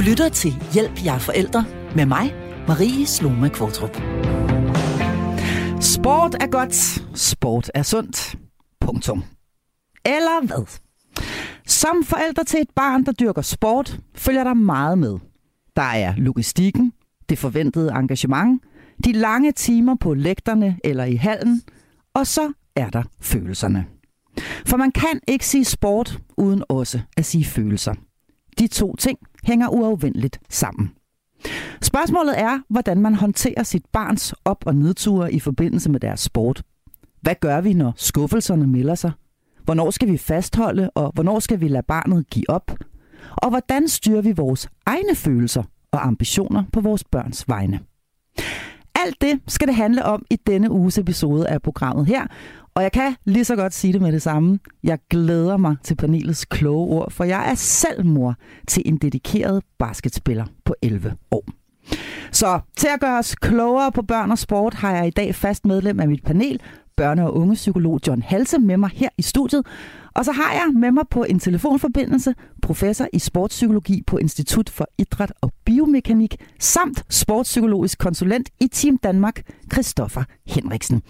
Du lytter til Hjælp jer forældre med mig, Marie Sloma Kvartrup. Sport er godt, sport er sundt. Punktum. Eller hvad? Som forældre til et barn, der dyrker sport, følger der meget med. Der er logistikken, det forventede engagement, de lange timer på lægterne eller i hallen, og så er der følelserne. For man kan ikke sige sport uden også at sige følelser. De to ting hænger uafvendeligt sammen. Spørgsmålet er, hvordan man håndterer sit barns op- og nedture i forbindelse med deres sport. Hvad gør vi, når skuffelserne melder sig? Hvornår skal vi fastholde, og hvornår skal vi lade barnet give op? Og hvordan styrer vi vores egne følelser og ambitioner på vores børns vegne? Alt det skal det handle om i denne uges episode af programmet her. Og jeg kan lige så godt sige det med det samme. Jeg glæder mig til panelets kloge ord, for jeg er selv mor til en dedikeret basketspiller på 11 år. Så til at gøre os klogere på børn og sport, har jeg i dag fast medlem af mit panel, børne- og ungepsykolog John Halse, med mig her i studiet. Og så har jeg med mig på en telefonforbindelse professor i sportspsykologi på Institut for Idræt og Biomekanik, samt sportspsykologisk konsulent i Team Danmark, Christoffer Henriksen.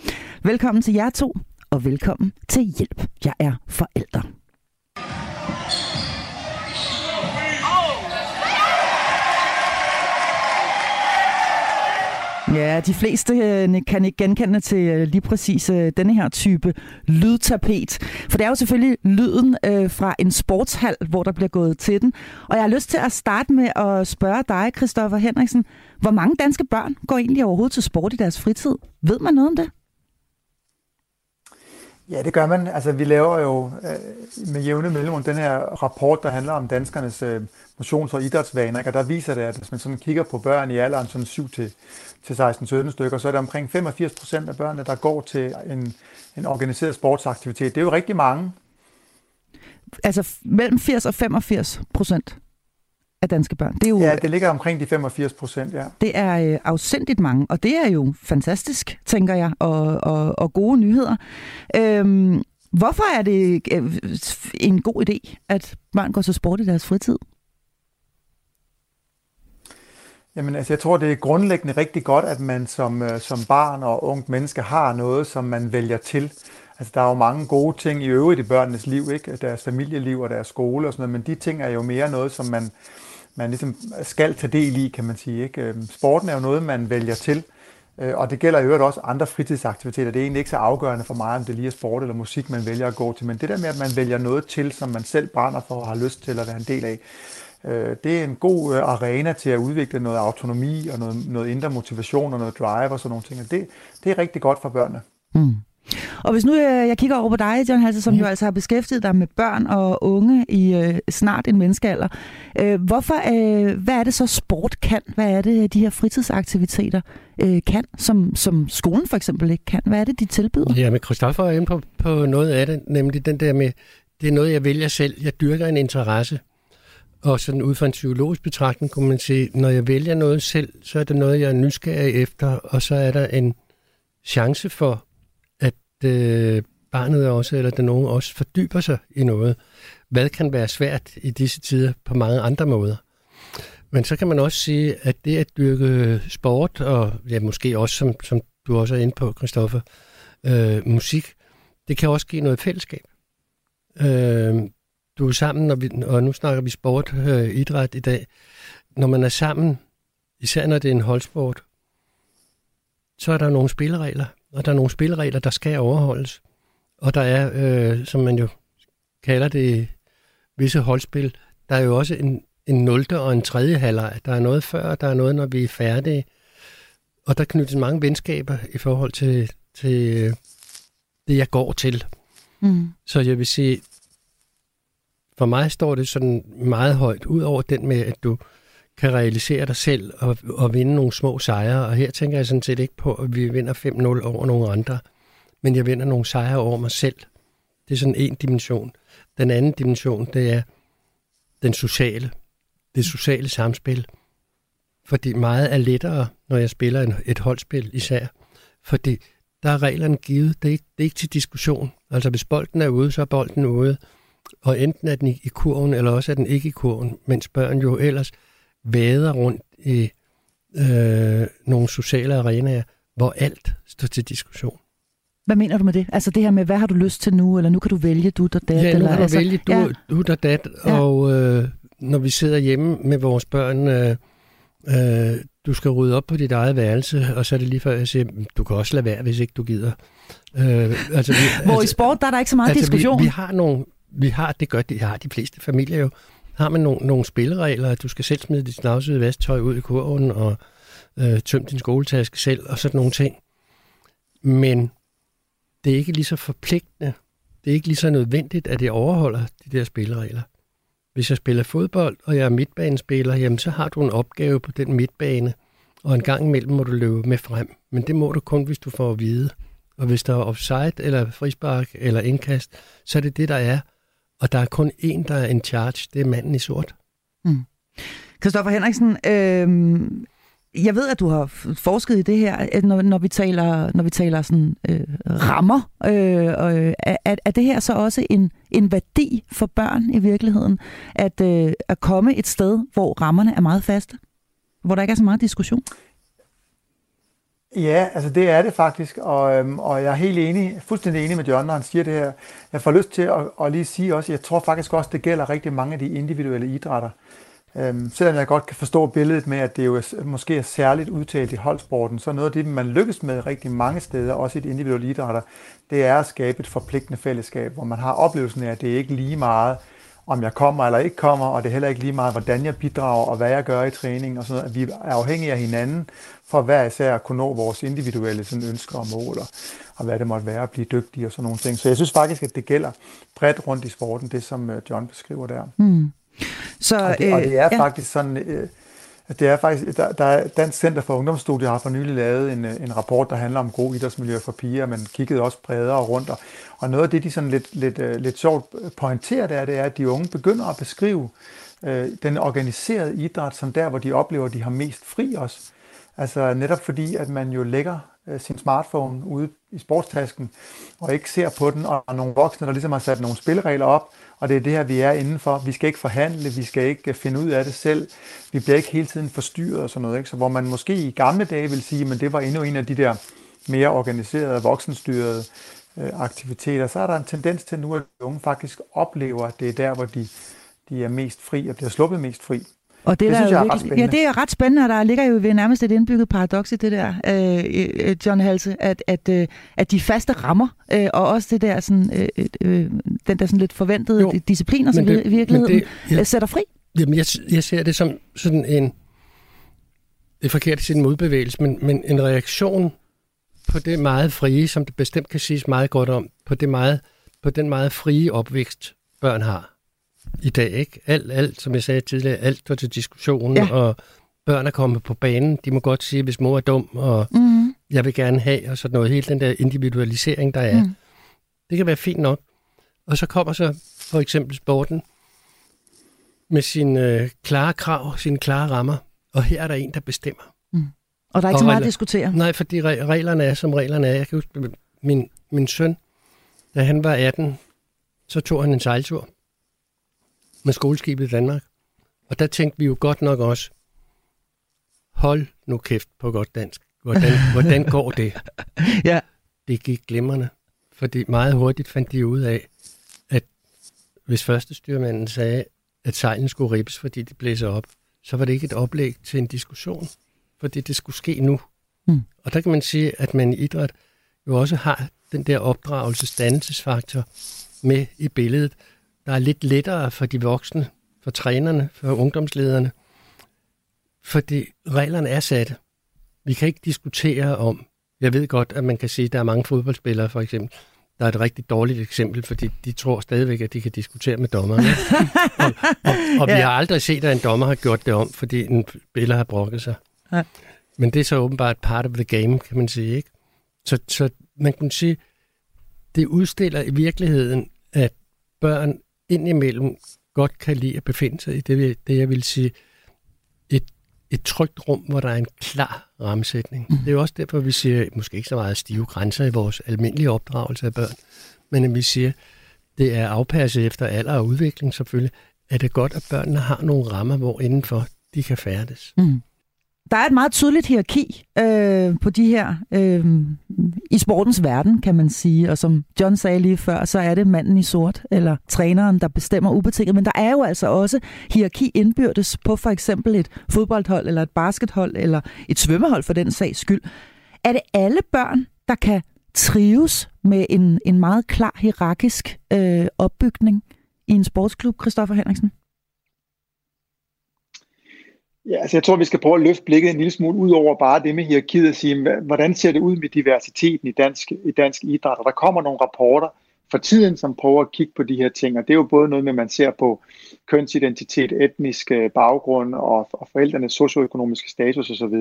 Velkommen til jer to, og velkommen til Hjælp. Jeg er forælder. Ja, de fleste øh, kan ikke genkende til øh, lige præcis øh, denne her type lydtapet. For det er jo selvfølgelig lyden fra en sportshal, hvor der bliver gået til den. Og jeg har lyst til at starte med at spørge dig, Christoffer Henriksen. Hvor mange danske børn går egentlig overhovedet til sport i deres fritid? Ved man noget om det? Ja, det gør man. Altså, vi laver jo øh, med jævne mellemrum den her rapport, der handler om danskernes øh, motions- og idrætsvaner. Og der viser det, at hvis man sådan kigger på børn i alderen sådan 7 til, til 16-17 stykker, så er det omkring 85 procent af børnene, der går til en, en organiseret sportsaktivitet. Det er jo rigtig mange. Altså mellem 80 og 85 procent? Af danske børn. Det er jo, ja, det ligger omkring de 85 procent, ja. Det er øh, afsindigt mange, og det er jo fantastisk, tænker jeg, og, og, og gode nyheder. Øhm, hvorfor er det øh, en god idé, at børn går til sport i deres fritid? Jamen, altså, jeg tror, det er grundlæggende rigtig godt, at man som, øh, som barn og ungt menneske har noget, som man vælger til. Altså, der er jo mange gode ting i øvrigt i børnenes liv, ikke? Deres familieliv og deres skole og sådan noget, men de ting er jo mere noget, som man, man ligesom skal tage del i, kan man sige. Ikke? Øhm, sporten er jo noget, man vælger til, øh, og det gælder i øvrigt også andre fritidsaktiviteter. Det er egentlig ikke så afgørende for mig, om det lige er sport eller musik, man vælger at gå til, men det der med, at man vælger noget til, som man selv brænder for og har lyst til at være en del af, øh, det er en god øh, arena til at udvikle noget autonomi og noget, noget indre motivation og noget drive og sådan nogle ting. det, det er rigtig godt for børnene. Mm. Og hvis nu jeg, jeg kigger over på dig, John Hasse, som mm. jo altså har beskæftiget dig med børn og unge i øh, snart en menneskealder. Øh, hvorfor, øh, hvad er det så sport kan? Hvad er det, de her fritidsaktiviteter øh, kan, som, som skolen for eksempel ikke kan? Hvad er det, de tilbyder? Ja, men Christoffer er inde på, på noget af det, nemlig den der med, det er noget, jeg vælger selv. Jeg dyrker en interesse. Og sådan ud fra en psykologisk betragtning kunne man sige, når jeg vælger noget selv, så er det noget, jeg er nysgerrig efter, og så er der en chance for, øh, barnet også, eller den unge også fordyber sig i noget. Hvad kan være svært i disse tider på mange andre måder? Men så kan man også sige, at det at dyrke sport, og ja, måske også, som, som du også er inde på, Christoffer, øh, musik, det kan også give noget fællesskab. Øh, du er sammen, når vi, og nu snakker vi sport, øh, idræt i dag. Når man er sammen, især når det er en holdsport, så er der nogle spilleregler og der er nogle spilleregler, der skal overholdes. Og der er, øh, som man jo kalder det, visse holdspil, der er jo også en, en 0. og en tredje halvleg. Der er noget før, der er noget, når vi er færdige. Og der knyttes mange venskaber i forhold til, til det, jeg går til. Mm. Så jeg vil sige, for mig står det sådan meget højt, ud over den med, at du kan realisere dig selv og, og vinde nogle små sejre. Og her tænker jeg sådan set ikke på, at vi vinder 5-0 over nogle andre, men jeg vinder nogle sejre over mig selv. Det er sådan en dimension. Den anden dimension, det er den sociale. Det sociale samspil. Fordi meget er lettere, når jeg spiller en, et holdspil især. Fordi der er reglerne givet. Det er, ikke, det er ikke til diskussion. Altså hvis bolden er ude, så er bolden ude. Og enten er den i, i kurven, eller også er den ikke i kurven. Mens børn jo ellers vader rundt i øh, nogle sociale arenaer, hvor alt står til diskussion. Hvad mener du med det? Altså det her med, hvad har du lyst til nu, eller nu kan du vælge du der dat? Ja, nu eller, kan du altså, vælge du, ja. du der dat, Ja. og øh, når vi sidder hjemme med vores børn, øh, øh, du skal rydde op på dit eget værelse, og så er det lige før, jeg siger, du kan også lade være, hvis ikke du gider. Øh, altså, vi, Hvor i altså, sport, der er der ikke så meget diskussion. Vi, vi har nogle, vi har, det gør de, har de fleste familier jo, har man nogle, nogle spilleregler, at du skal selv smide dit snavsede vasktøj ud i kurven, og øh, tømme din skoletaske selv, og sådan nogle ting. Men det er ikke lige så forpligtende, det er ikke lige så nødvendigt, at det overholder de der spilleregler. Hvis jeg spiller fodbold, og jeg er midtbanespiller, jamen så har du en opgave på den midtbane, og en gang imellem må du løbe med frem. Men det må du kun, hvis du får at vide. Og hvis der er offside, eller frispark, eller indkast, så er det det, der er. Og der er kun én, der er in charge. Det er manden i sort. Mm. Christoffer Henriksen, øh, jeg ved, at du har forsket i det her, når, når vi taler, når vi taler sådan, øh, rammer. Øh, øh, er, er det her så også en, en værdi for børn i virkeligheden? At, øh, at komme et sted, hvor rammerne er meget faste? Hvor der ikke er så meget diskussion? Ja, altså det er det faktisk, og, øhm, og jeg er helt enig, fuldstændig enig med Jørgen, når han siger det her. Jeg får lyst til at, at lige sige også, jeg tror faktisk også, det gælder rigtig mange af de individuelle idrætter. Øhm, selvom jeg godt kan forstå billedet med, at det jo er, måske er særligt udtalt i holdsporten, så noget af det, man lykkes med rigtig mange steder, også i de individuelle idrætter, det er at skabe et forpligtende fællesskab, hvor man har oplevelsen af, at det er ikke lige meget, om jeg kommer eller ikke kommer, og det er heller ikke lige meget, hvordan jeg bidrager og hvad jeg gør i træning og sådan noget. Vi er afhængige af hinanden for hver især at kunne nå vores individuelle sådan, ønsker og mål, og, og hvad det måtte være at blive dygtig og sådan nogle ting. Så jeg synes faktisk, at det gælder bredt rundt i sporten, det som øh, John beskriver der. Hmm. Så, Og det, og det er ja. faktisk sådan, øh, at det er faktisk, der, der er Dansk Center for Ungdomsstudier har for nylig lavet en, øh, en rapport, der handler om god idrætsmiljø for piger, men kiggede også bredere rundt. Og, og noget af det, de sådan lidt, lidt, øh, lidt sjovt pointerer der, det er, at de unge begynder at beskrive øh, den organiserede idræt som der, hvor de oplever, at de har mest fri også. Altså netop fordi, at man jo lægger øh, sin smartphone ude i sportstasken, og ikke ser på den, og nogle voksne, der ligesom har sat nogle spilleregler op, og det er det her, vi er indenfor. Vi skal ikke forhandle, vi skal ikke øh, finde ud af det selv. Vi bliver ikke hele tiden forstyrret og sådan noget. Ikke? Så hvor man måske i gamle dage vil sige, men det var endnu en af de der mere organiserede, voksenstyrede øh, aktiviteter, så er der en tendens til nu, at unge faktisk oplever, at det er der, hvor de, de er mest fri og bliver sluppet mest fri. Og det, Det der synes jo jeg er ret virkelig- spændende. Ja, det er ret spændende, og der ligger jo ved nærmest et indbygget paradoks i det der, øh, øh, John Halse, at, at, øh, at de faste rammer, øh, og også det der sådan, øh, øh, den der sådan lidt forventede Jo, disciplin og så videre det- i virkeligheden, det- ja. øh, sætter fri. Jamen, jeg, jeg ser det som sådan en, det er forkert at sige en modbevægelse, men, men en reaktion på det meget frie, som det bestemt kan siges meget godt om, på, det meget, på den meget frie opvækst, børn har i dag. Ikke? Alt, alt, som jeg sagde tidligere, alt står til diskussion, Ja. og børn er kommet på banen. De må godt sige, hvis mor er dum, og Mm. jeg vil gerne have, og sådan noget. Hele den der individualisering, der er. Mm. Mm. Det kan være fint nok. Og så kommer så for eksempel sporten med sine øh, klare krav, sine klare rammer. Og her er der en, der bestemmer. Og der er ikke Og så meget at regler- diskutere. Nej, fordi re- reglerne er, som reglerne er. Jeg kan huske, min, min søn, da han var 18, så tog han en sejltur med skoleskibet i Danmark. Og der tænkte vi jo godt nok også, hold nu kæft på godt dansk. Hvordan, hvordan går det? Ja. Det gik glimrende. Fordi meget hurtigt fandt de ud af, at hvis første styrmanden sagde, at sejlen skulle ribbes, fordi de blæser op, så var det ikke et oplæg til en diskussion, fordi det skulle ske nu. Mm. Og der kan man sige, at man i idræt jo også har den der opdragelsesdannelsesfaktor med i billedet, der er lidt lettere for de voksne, for trænerne, for ungdomslederne, fordi reglerne er satte. Vi kan ikke diskutere om, jeg ved godt, at man kan sige, at der er mange fodboldspillere for eksempel, der er et rigtig dårligt eksempel, fordi de tror stadigvæk, at de kan diskutere med dommerne. og og, og vi Ja. har aldrig set, at en dommer har gjort det om, fordi en spiller har brokket sig. Ja. Men det er så åbenbart part of the game, kan man sige. ikke? Så, så man kan sige, det udstiller i virkeligheden, at børn indimellem godt kan lide at befinde sig i det, det jeg vil sige, et, et trygt rum, hvor der er en klar rammesætning. Mm. Det er jo også derfor, vi siger, måske ikke så meget stive grænser i vores almindelige opdragelse af børn, men at vi siger, det er afpasset efter alder og udvikling selvfølgelig, er det godt, at børnene har nogle rammer, hvor indenfor de kan færdes. Mm. Der er et meget tydeligt hierarki øh, på de her, øh, i sportens verden, kan man sige. Og som John sagde lige før, så er det manden i sort, eller træneren, der bestemmer ubetinget. Men der er jo altså også hierarki indbyrdes på for eksempel et fodboldhold, eller et baskethold, eller et svømmehold for den sags skyld. Er det alle børn, der kan trives med en, en meget klar hierarkisk øh, opbygning i en sportsklub, Christoffer Henriksen? Ja, altså jeg tror, vi skal prøve at løfte blikket en lille smule ud over bare det med hierarkiet og sige, hvordan ser det ud med diversiteten i dansk, i dansk idræt? Og der kommer nogle rapporter for tiden, som prøver at kigge på de her ting, og det er jo både noget med, at man ser på kønsidentitet, etnisk øh, baggrund og, og forældrenes socioøkonomiske status osv.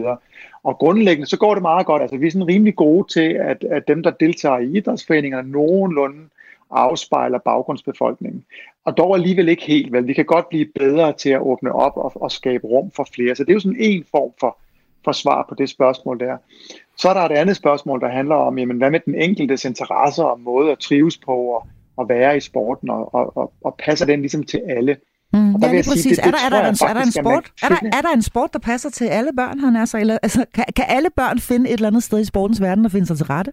Og grundlæggende så går det meget godt. Altså vi er sådan rimelig gode til, at, at dem, der deltager i idrætsforeningerne, nogenlunde afspejler baggrundsbefolkningen. Og dog alligevel ikke helt vel. Vi kan godt blive bedre til at åbne op og, og skabe rum for flere. Så det er jo sådan en form for, for svar på det spørgsmål der. Så er der et andet spørgsmål, der handler om, jamen, hvad med den enkeltes interesser og måde at trives på og, og være i sporten, og, og, og, og passer den ligesom til alle? Mm, og der ja, præcis. Sige, det, det er, der, er, der, er, en sport, er, der, er der en sport, der passer til alle børn, han er så? Eller, altså, kan, kan alle børn finde et eller andet sted i sportens verden, der finder sig til rette?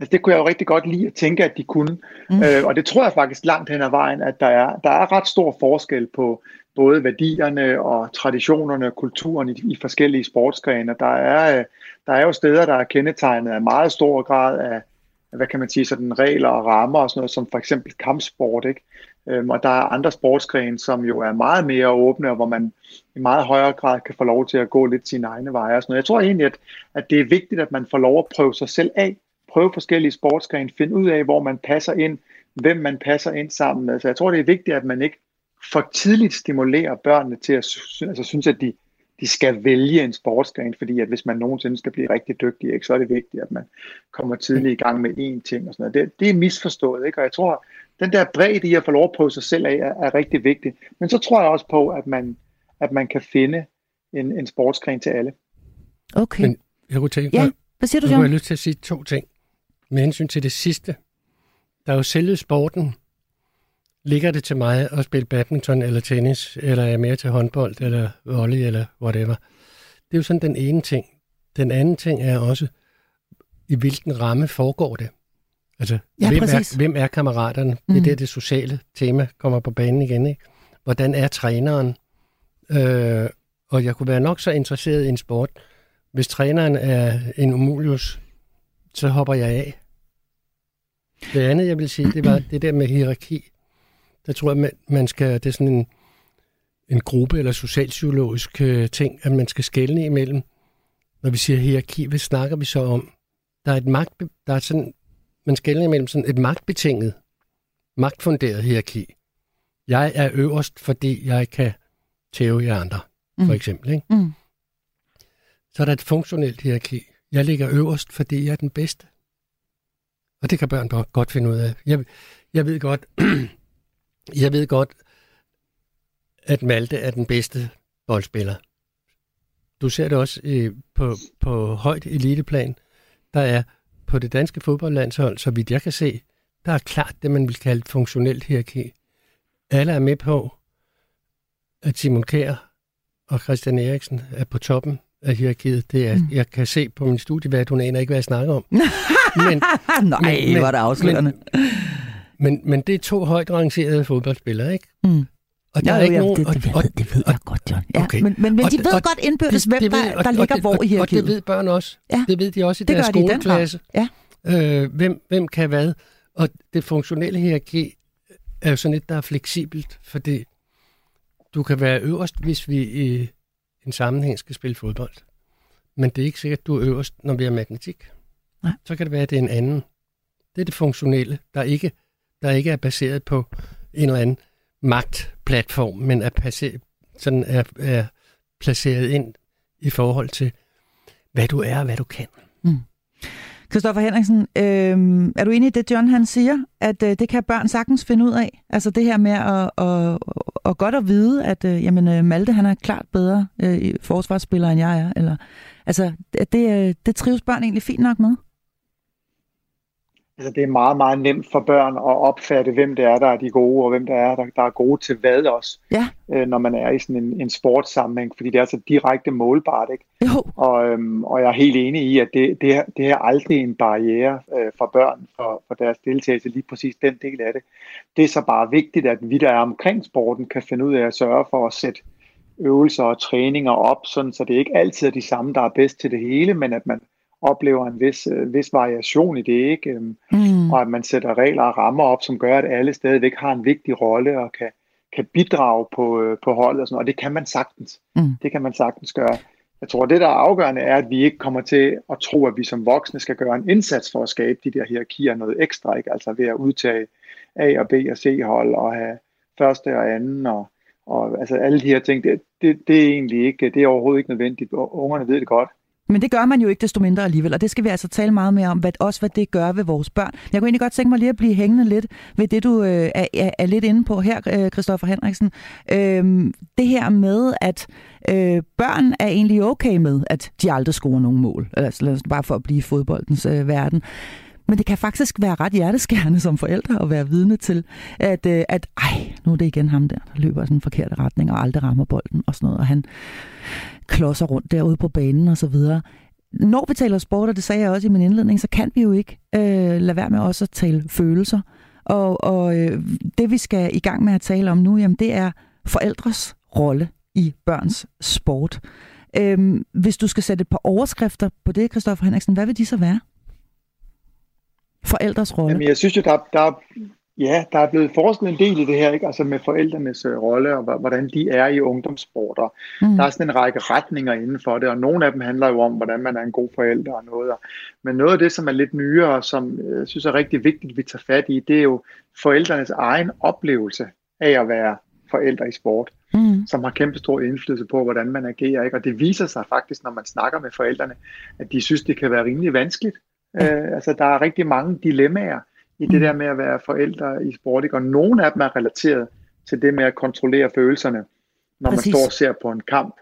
Altså, det kunne jeg jo rigtig godt lide at tænke, at de kunne. Mm. Øh, og det tror jeg faktisk langt hen ad vejen, at der er, der er ret stor forskel på både værdierne og traditionerne og kulturen i, i forskellige sportsgrene. Der er, øh, der er jo steder, der er kendetegnet af meget stor grad af, hvad kan man sige, sådan regler og rammer og sådan noget, som for eksempel kampsport, ikke? Øhm, og der er andre sportsgrene, som jo er meget mere åbne, og hvor man i meget højere grad kan få lov til at gå lidt sine egne veje og sådan noget. Jeg tror egentlig, at, at det er vigtigt, at man får lov at prøve sig selv af, prøve forskellige sportsgrene, finde ud af, hvor man passer ind, hvem man passer ind sammen med. Så jeg tror, det er vigtigt, at man ikke for tidligt stimulerer børnene til at altså, synes, at de, de skal vælge en sportsgren, fordi at hvis man nogensinde skal blive rigtig dygtig, ikke, så er det vigtigt, at man kommer tidligt i gang med én ting og sådan noget. Det, det er misforstået, ikke? og jeg tror, den der bredde i at få lov at prøve sig selv af, er, er rigtig vigtig. Men så tror jeg også på, at man, at man kan finde en, en sportsgren til alle. Okay. Men jeg kunne tænke ja. Hvad siger du, John? Jeg har lyst til at sige to ting. Med hensyn til det sidste, der er jo selve sporten. Ligger det til mig at spille badminton eller tennis, eller er jeg mere til håndbold eller volley eller whatever? Det er jo sådan den ene ting. Den anden ting er også, i hvilken ramme foregår det? Altså, ja, hvem, er, hvem er kammeraterne? Mm. Det er der, det sociale tema kommer på banen igen. Ikke? Hvordan er træneren? Øh, og jeg kunne være nok så interesseret i en sport, hvis træneren er en umulius så hopper jeg af. Det andet, jeg vil sige, det var det der med hierarki. Der tror jeg, man skal, det er sådan en, en gruppe- eller socialpsykologisk øh, ting, at man skal skelne imellem. Når vi siger hierarki, hvad snakker vi så om? Der er et magt, der er sådan, man skælder imellem sådan et magtbetinget, magtfunderet hierarki. Jeg er øverst, fordi jeg kan tæve jer andre, for mm. eksempel. Ikke? Mm. Så er der et funktionelt hierarki. Jeg ligger øverst, fordi jeg er den bedste. Og det kan børn godt finde ud af. Jeg, jeg ved godt, jeg ved godt, at Malte er den bedste boldspiller. Du ser det også i, på, på højt eliteplan. Der er på det danske fodboldlandshold, så vidt jeg kan se, der er klart det, man vil kalde et funktionelt hierarki. Alle er med på, at Simon Kjær og Christian Eriksen er på toppen af hierarkiet. Det er, mm. Jeg kan se på min studievært, hun aner ikke, hvad jeg snakker om. men, Nej, men, var det afslørende. Men, men, men det er to højt rangerede fodboldspillere, ikke? Mm. Og der ja, er ikke ja, nogen... Det, det, ved, og, det ved jeg godt, John. Ja, okay. Men, men, men de ved og, godt indbyrdes, hvem det, der, der ligger og, hvor i hierarkiet. Og det ved børn også. Ja. Det ved de også i det deres skoleklasse. De ja. øh, hvem, hvem kan hvad? Og det funktionelle hierarki er jo sådan et, der er fleksibelt, fordi du kan være øverst, hvis vi i en sammenhæng skal spille fodbold. Men det er ikke sikkert, at du er øverst, når vi har matematik. Nej. Så kan det være, at det er en anden. Det er det funktionelle, der ikke, der ikke er baseret på en eller anden magtplatform, men er, passeret, sådan er, er placeret ind i forhold til, hvad du er og hvad du kan. Mm. Christoffer Henriksen, øh, er du enig i det, John han siger, at øh, det kan børn sagtens finde ud af? Altså det her med at, at, at godt at vide, at øh, jamen, øh, Malte han er klart bedre øh, forsvarsspiller, end jeg er. Eller, altså det, øh, det trives børn egentlig fint nok med? Altså, det er meget, meget nemt for børn at opfatte, hvem det er, der er de gode, og hvem der er, der, der er gode til hvad også, ja. øh, når man er i sådan en, en sportssammenhæng, fordi det er så direkte målbart, ikke? Jo. Og, øhm, og jeg er helt enig i, at det, det, det er aldrig en barriere øh, for børn, for, for deres deltagelse, lige præcis den del af det. Det er så bare vigtigt, at vi, der er omkring sporten, kan finde ud af at sørge for at sætte øvelser og træninger op, sådan, så det ikke altid er de samme, der er bedst til det hele, men at man oplever en vis, øh, vis variation i det, ikke? Øhm, mm. og at man sætter regler og rammer op, som gør, at alle stadigvæk har en vigtig rolle og kan, kan bidrage på, øh, på holdet, og, sådan, og det kan man sagtens. Mm. Det kan man sagtens gøre. Jeg tror, det der er afgørende er, at vi ikke kommer til at tro, at vi som voksne skal gøre en indsats for at skabe de der hierarkier noget ekstra, ikke? altså ved at udtage A og B og C hold og have første og anden og, og altså alle de her ting, det, det, det er egentlig ikke, det er overhovedet ikke nødvendigt. Ungerne ved det godt. Men det gør man jo ikke desto mindre alligevel, og det skal vi altså tale meget mere om, hvad, også hvad det gør ved vores børn. Jeg kunne egentlig godt tænke mig lige at blive hængende lidt ved det, du øh, er, er, er lidt inde på her, øh, Christoffer Henriksen. Øh, det her med, at øh, børn er egentlig okay med, at de aldrig scorer nogen mål. Altså bare for at blive i fodboldens øh, verden. Men det kan faktisk være ret hjerteskærende som forældre at være vidne til, at, øh, at ej, nu er det igen ham der, der løber i den forkerte retning og aldrig rammer bolden og sådan noget, og han klodser rundt derude på banen og så videre. Når vi taler sport, og det sagde jeg også i min indledning, så kan vi jo ikke øh, lade være med også at tale følelser. Og, og øh, det vi skal i gang med at tale om nu, jamen, det er forældres rolle i børns sport. Øhm, hvis du skal sætte et par overskrifter på det, Kristoffer Henriksen, hvad vil de så være? Forældres rolle. Jamen, jeg synes jo, der, der, ja, der er blevet forsket en del i det her, ikke? Altså med forældrenes øh, rolle og hvordan de er i ungdomssporter. Mm. Der er sådan en række retninger inden for det, og nogle af dem handler jo om, hvordan man er en god forælder og noget. Men noget af det, som er lidt nyere, som øh, jeg synes er rigtig vigtigt, vi tager fat i, det er jo forældrenes egen oplevelse af at være forældre i sport, mm. som har kæmpe stor indflydelse på, hvordan man agerer. Ikke? Og det viser sig faktisk, når man snakker med forældrene, at de synes, det kan være rimelig vanskeligt Øh, altså, der er rigtig mange dilemmaer i det mm. der med at være forældre i sport, ikke? og nogle af dem er relateret til det med at kontrollere følelserne, når Præcis. man står og ser på en kamp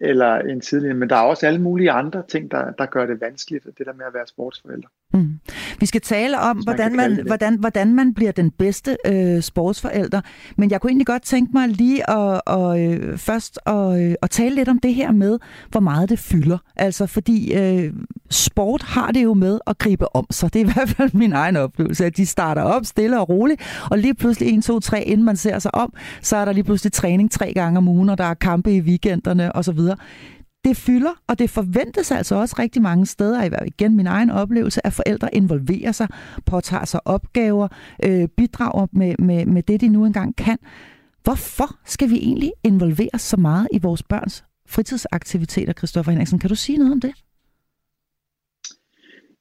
eller en tidligere. Men der er også alle mulige andre ting, der, der gør det vanskeligt, det der med at være sportsforælder. Mm. Vi skal tale om, man hvordan man, hvordan, hvordan man bliver den bedste øh, sportsforælder. Men jeg kunne egentlig godt tænke mig lige at, og, øh, først at, øh, at tale lidt om det her med, hvor meget det fylder. Altså fordi øh, sport har det jo med at gribe om sig. Det er i hvert fald min egen oplevelse, at de starter op stille og roligt, og lige pludselig 1, 2, 3, inden man ser sig om, så er der lige pludselig træning tre gange om ugen, og der er kampe i weekenderne osv det fylder, og det forventes altså også rigtig mange steder, i hvert igen min egen oplevelse, at forældre involverer sig, påtager sig opgaver, øh, bidrager med, med, med det, de nu engang kan. Hvorfor skal vi egentlig involvere så meget i vores børns fritidsaktiviteter, Christoffer Henriksen? Kan du sige noget om det?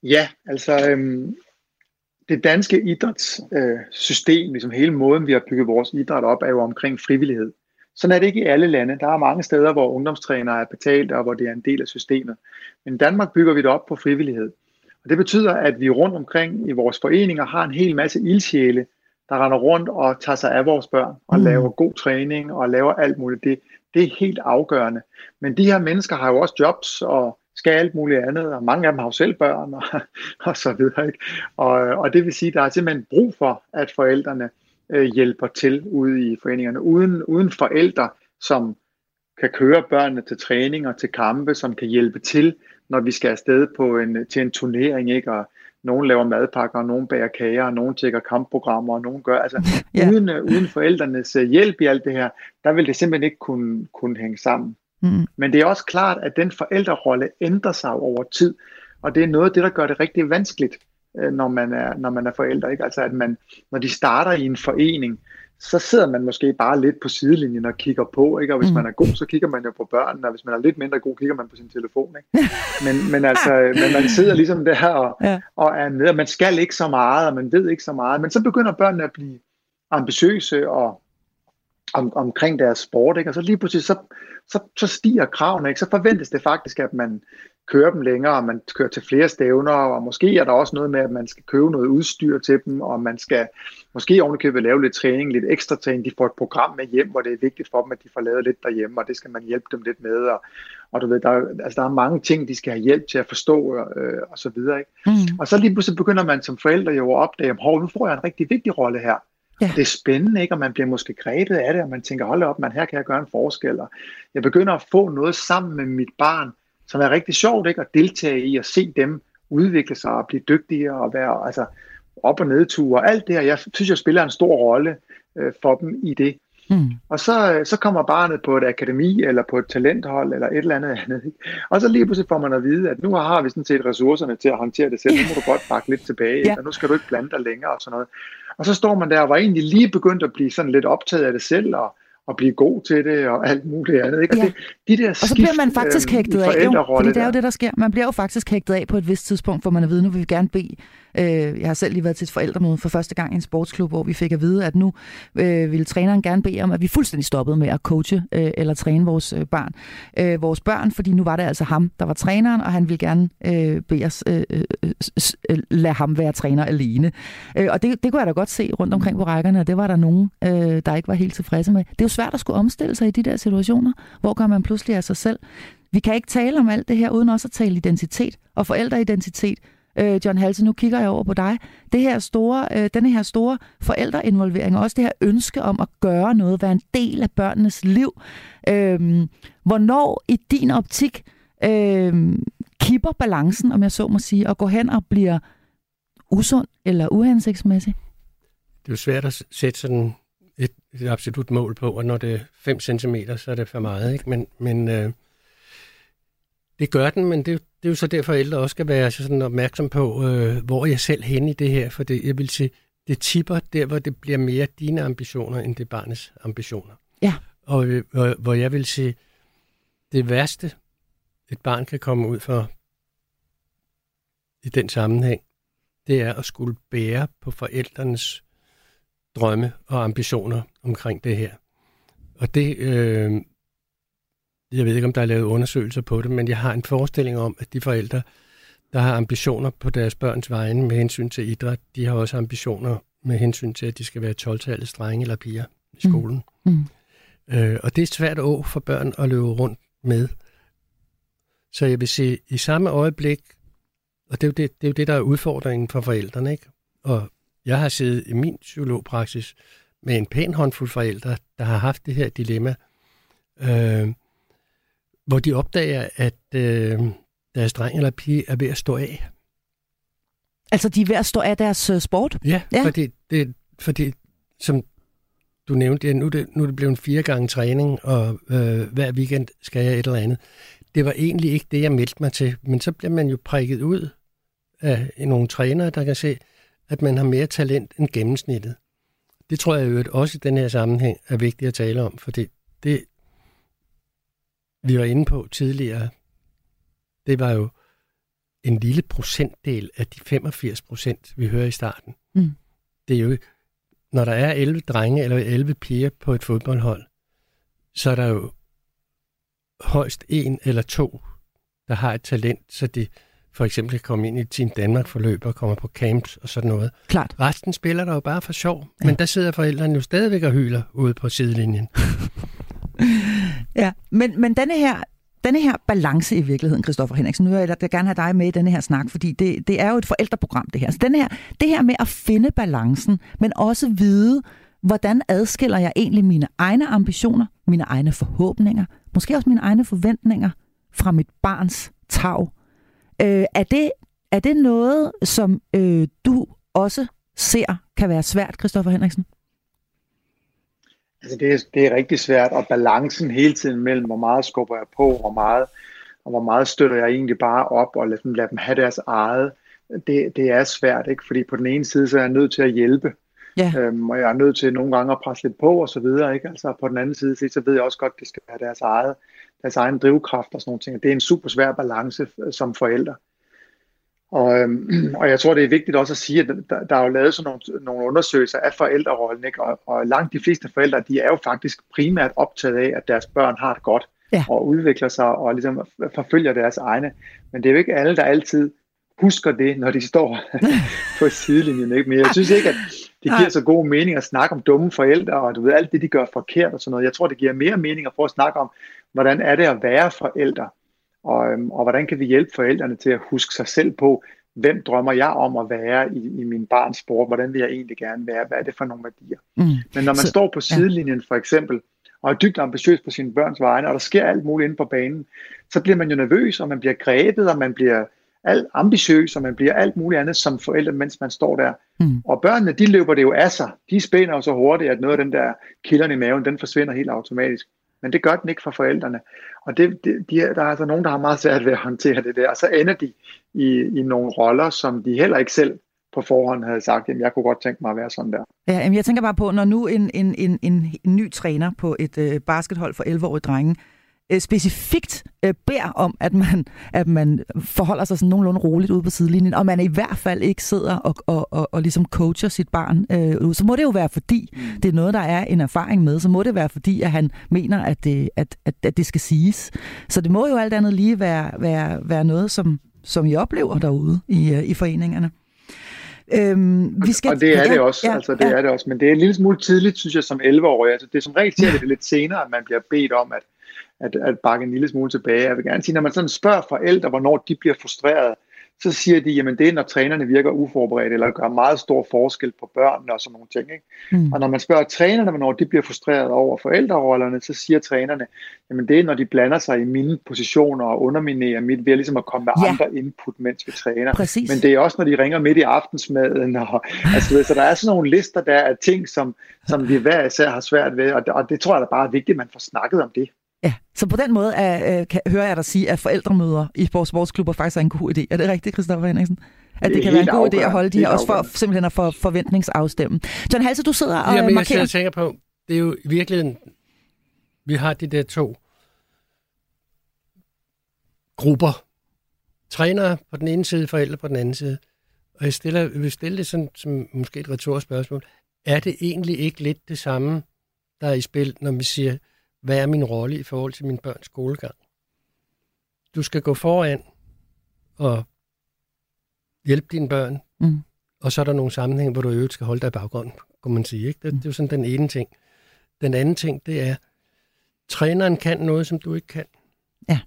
Ja, altså øhm, det danske idrætssystem, øh, ligesom hele måden, vi har bygget vores idræt op, er jo omkring frivillighed. Sådan er det ikke i alle lande. Der er mange steder, hvor ungdomstrænere er betalt, og hvor det er en del af systemet. Men i Danmark bygger vi det op på frivillighed. Og det betyder, at vi rundt omkring i vores foreninger har en hel masse ildsjæle, der render rundt og tager sig af vores børn, og mm. laver god træning, og laver alt muligt. Det, det er helt afgørende. Men de her mennesker har jo også jobs, og skal alt muligt andet, og mange af dem har jo selv børn, og, og så videre. Ikke? Og, og det vil sige, at der er simpelthen brug for, at forældrene øh, hjælper til ude i foreningerne. Uden, uden forældre, som kan køre børnene til træning og til kampe, som kan hjælpe til, når vi skal afsted på en, til en turnering, ikke? og nogen laver madpakker, og nogen bager kager, og nogen tjekker kampprogrammer, og nogen gør, altså yeah. uden, uh, uden forældrenes uh, hjælp i alt det her, der vil det simpelthen ikke kunne, kunne hænge sammen. Mm. Men det er også klart, at den forældrerolle ændrer sig over tid, og det er noget af det, der gør det rigtig vanskeligt Øh, når man er, når man er forældre. Ikke? Altså at man, når de starter i en forening, så sidder man måske bare lidt på sidelinjen og kigger på, ikke? og hvis mm. man er god, så kigger man jo på børnene, og hvis man er lidt mindre god, kigger man på sin telefon. Ikke? Men, men altså, men man sidder ligesom der og, ja. og er med, og man skal ikke så meget, og man ved ikke så meget, men så begynder børnene at blive ambitiøse og om, omkring deres sport, ikke? og så lige pludselig, så, så, så stiger kravene, ikke? så forventes det faktisk, at man køre dem længere, og man kører til flere stævner, og måske er der også noget med, at man skal købe noget udstyr til dem, og man skal måske ovenikøbet lave lidt træning, lidt ekstra træning. De får et program med hjem, hvor det er vigtigt for dem, at de får lavet lidt derhjemme, og det skal man hjælpe dem lidt med. Og, og du ved, der, altså, der er mange ting, de skal have hjælp til at forstå, øh, og så videre. Ikke? Mm. Og så lige pludselig begynder man som forældre jo at opdage, at nu får jeg en rigtig vigtig rolle her. Ja. Det er spændende, ikke? og man bliver måske grebet af det, og man tænker, hold op, man, her kan jeg gøre en forskel. Og jeg begynder at få noget sammen med mit barn, som er rigtig sjovt ikke? at deltage i, og se dem udvikle sig og blive dygtigere og være altså, op- og nedture og alt det her. Jeg synes, jeg spiller en stor rolle øh, for dem i det. Mm. Og så, øh, så kommer barnet på et akademi, eller på et talenthold, eller et eller andet andet. Ikke? Og så lige pludselig får man at vide, at nu har vi sådan set ressourcerne til at håndtere det selv. Nu må du godt bakke lidt tilbage, ja. og nu skal du ikke blande dig længere og sådan noget. Og så står man der og var egentlig lige begyndt at blive sådan lidt optaget af det selv, og, og blive god til det og alt muligt andet. Ikke? Ja. Og, det, de der skift, og så bliver man faktisk øh, hægtet af, jo, fordi det er jo det, der sker. Man bliver jo faktisk hægtet af på et vist tidspunkt, hvor man er vide, nu vil vi gerne bede Øh, jeg har selv lige været til et forældremøde for første gang i en sportsklub, hvor vi fik at vide, at nu øh, ville træneren gerne bede om, at vi fuldstændig stoppede med at coache øh, eller træne vores øh, barn, Øh, vores børn, fordi nu var det altså ham, der var træneren, og han ville gerne øh, bede os øh, øh, øh, øh, lade ham være træner alene. Øh, og det, det kunne jeg da godt se rundt omkring på rækkerne, og det var der nogen, øh, der ikke var helt tilfredse med. Det er jo svært at skulle omstille sig i de der situationer, hvor gør man pludselig af sig selv. Vi kan ikke tale om alt det her, uden også at tale identitet og forældreidentitet øh, John Halse, nu kigger jeg over på dig. Det her store, øh, denne her store forældreinvolvering, og også det her ønske om at gøre noget, være en del af børnenes liv. Øh, hvornår i din optik øh, kipper balancen, om jeg så må sige, og går hen og bliver usund eller uhensigtsmæssig? Det er jo svært at sætte sådan et, et absolut mål på, og når det er 5 cm, så er det for meget. Ikke? Men, men øh, det gør den, men det, det er jo så derfor, at ældre også skal være sådan opmærksom på, øh, hvor jeg selv hen i det her, for det, jeg vil sige, det tipper der, hvor det bliver mere dine ambitioner, end det barnets ambitioner. Ja. Og øh, hvor, hvor jeg vil sige, det værste, et barn kan komme ud for i den sammenhæng, det er at skulle bære på forældrenes drømme og ambitioner omkring det her. Og det, øh, jeg ved ikke, om der er lavet undersøgelser på det, men jeg har en forestilling om, at de forældre, der har ambitioner på deres børns vegne med hensyn til idræt, de har også ambitioner med hensyn til, at de skal være 12-tallets drenge eller piger i mm. skolen. Mm. Mm. Øh, og det er svært å for børn at løbe rundt med. Så jeg vil sige, i samme øjeblik, og det er jo det, det, er jo det der er udfordringen for forældrene, ikke? Og jeg har siddet i min psykologpraksis med en pæn håndfuld forældre, der har haft det her dilemma. Øh, hvor de opdager, at øh, deres dreng eller pige er ved at stå af. Altså, de er ved at stå af deres uh, sport? Ja, ja. Fordi, det, fordi som du nævnte, ja, nu, er det, nu er det blevet fire gange træning, og øh, hver weekend skal jeg et eller andet. Det var egentlig ikke det, jeg meldte mig til, men så bliver man jo prikket ud af nogle trænere, der kan se, at man har mere talent end gennemsnittet. Det tror jeg jo også i den her sammenhæng er vigtigt at tale om, for det, det vi var inde på tidligere, det var jo en lille procentdel af de 85 procent, vi hører i starten. Mm. Det er jo, når der er 11 drenge eller 11 piger på et fodboldhold, så er der jo højst en eller to, der har et talent, så de for eksempel kan komme ind i Team Danmark forløb og kommer på camps og sådan noget. Klart. Resten spiller der jo bare for sjov, ja. men der sidder forældrene jo stadigvæk og hyler ude på sidelinjen. ja, men, men denne her denne her balance i virkeligheden, Christoffer Henriksen, nu vil jeg gerne have dig med i denne her snak, fordi det, det er jo et forældreprogram, det her. Så denne her, det her med at finde balancen, men også vide, hvordan adskiller jeg egentlig mine egne ambitioner, mine egne forhåbninger, måske også mine egne forventninger fra mit barns tag. Øh, er, det, er det noget, som øh, du også ser kan være svært, Christoffer Henriksen? Altså det, er, det er rigtig svært, og balancen hele tiden mellem, hvor meget skubber jeg på, hvor meget, og hvor meget støtter jeg egentlig bare op og lader dem, lader dem have deres eget, det, det er svært, ikke? fordi på den ene side, så er jeg nødt til at hjælpe, ja. øhm, og jeg er nødt til nogle gange at presse lidt på og så videre, ikke? altså på den anden side, så ved jeg også godt, at det skal være deres eget, deres egen drivkraft og sådan nogle ting, det er en super svær balance øh, som forældre. Og, øhm, og jeg tror, det er vigtigt også at sige, at der, der er jo lavet sådan nogle, nogle undersøgelser af forældrerollen, ikke? Og, og langt de fleste forældre, de er jo faktisk primært optaget af, at deres børn har det godt. ja. og udvikler sig og ligesom forfølger deres egne. Men det er jo ikke alle, der altid husker det, når de står på sidelinjen. Ikke? Men jeg synes ikke, at det giver så god mening at snakke om dumme forældre, og du ved, alt det, de gør forkert og sådan noget. Jeg tror, det giver mere mening at prøve at snakke om, hvordan er det at være forældre, og, øhm, og hvordan kan vi hjælpe forældrene til at huske sig selv på, hvem drømmer jeg om at være i, i min barns sport, hvordan vil jeg egentlig gerne være, hvad er det for nogle værdier. Mm. Men når man så, står på sidelinjen for eksempel, og er dybt ambitiøs på sine børns vegne, og der sker alt muligt inde på banen, så bliver man jo nervøs, og man bliver grebet, og man bliver alt ambitiøs, og man bliver alt muligt andet som forældre, mens man står der. Mm. Og børnene, de løber det jo af sig. De spænder jo så hurtigt, at noget af den der kilderne i maven, den forsvinder helt automatisk. Men det gør den ikke for forældrene. Og det, det, de, der er altså nogen, der har meget svært ved at håndtere det der. Og så ender de i, i nogle roller, som de heller ikke selv på forhånd havde sagt, at jeg kunne godt tænke mig at være sådan der. Ja, jamen jeg tænker bare på, når nu en, en, en, en, en ny træner på et øh, baskethold for 11-årige drenge øh, specifikt øh, beder om, at man, at man forholder sig sådan nogenlunde roligt ude på sidelinjen, og man i hvert fald ikke sidder og, og, og, og ligesom coacher sit barn øh, så må det jo være fordi, mm. det er noget, der er en erfaring med, så må det være fordi, at han mener, at det, at, at, at det skal siges. Så det må jo alt andet lige være, være, være noget, som, som I oplever derude i, øh, i foreningerne. Øhm, vi skal, og det er ja, det også, ja, altså det ja. er det også, men det er en lille smule tidligt, synes jeg, som 11-årig. Altså det er som regel til, at det er lidt senere, at man bliver bedt om at, at, at bakke en lille smule tilbage. Jeg vil gerne sige, når man sådan spørger forældre, hvornår de bliver frustreret, så siger de, jamen det er, når trænerne virker uforberedt, eller gør meget stor forskel på børnene og sådan nogle ting. Ikke? Mm. Og når man spørger trænerne, hvornår de bliver frustreret over forældrerollerne, så siger trænerne, jamen det er, når de blander sig i mine positioner og underminerer mit, ved ligesom at komme med ja. andre input, mens vi træner. Præcis. Men det er også, når de ringer midt i aftensmaden. Og, altså, så der er sådan nogle lister der af ting, som, som vi hver især har svært ved, og det, og det tror jeg da bare er vigtigt, at man får snakket om det. Ja, så på den måde er, øh, kan, hører jeg dig sige, at forældremøder i vores sportsklubber faktisk er en god idé. Er det rigtigt, Christoffer Henriksen? At det, det kan være en god idé at holde de her, også for simpelthen at for forventningsafstemme. John Halse, du sidder og Jamen, markerer... Jeg tænker på, det er jo i virkeligheden, vi har de der to grupper. Trænere på den ene side, forældre på den anden side. Og jeg, stiller, jeg vil stille det sådan, som måske et retorisk spørgsmål. Er det egentlig ikke lidt det samme, der er i spil, når vi siger, hvad er min rolle i forhold til min børns skolegang? Du skal gå foran og hjælpe dine børn, mm. og så er der nogle sammenhænge, hvor du i øvrigt skal holde dig i baggrunden, kunne man sige. Ikke? Det, det er jo sådan den ene ting. Den anden ting, det er, træneren kan noget, som du ikke kan. Ja.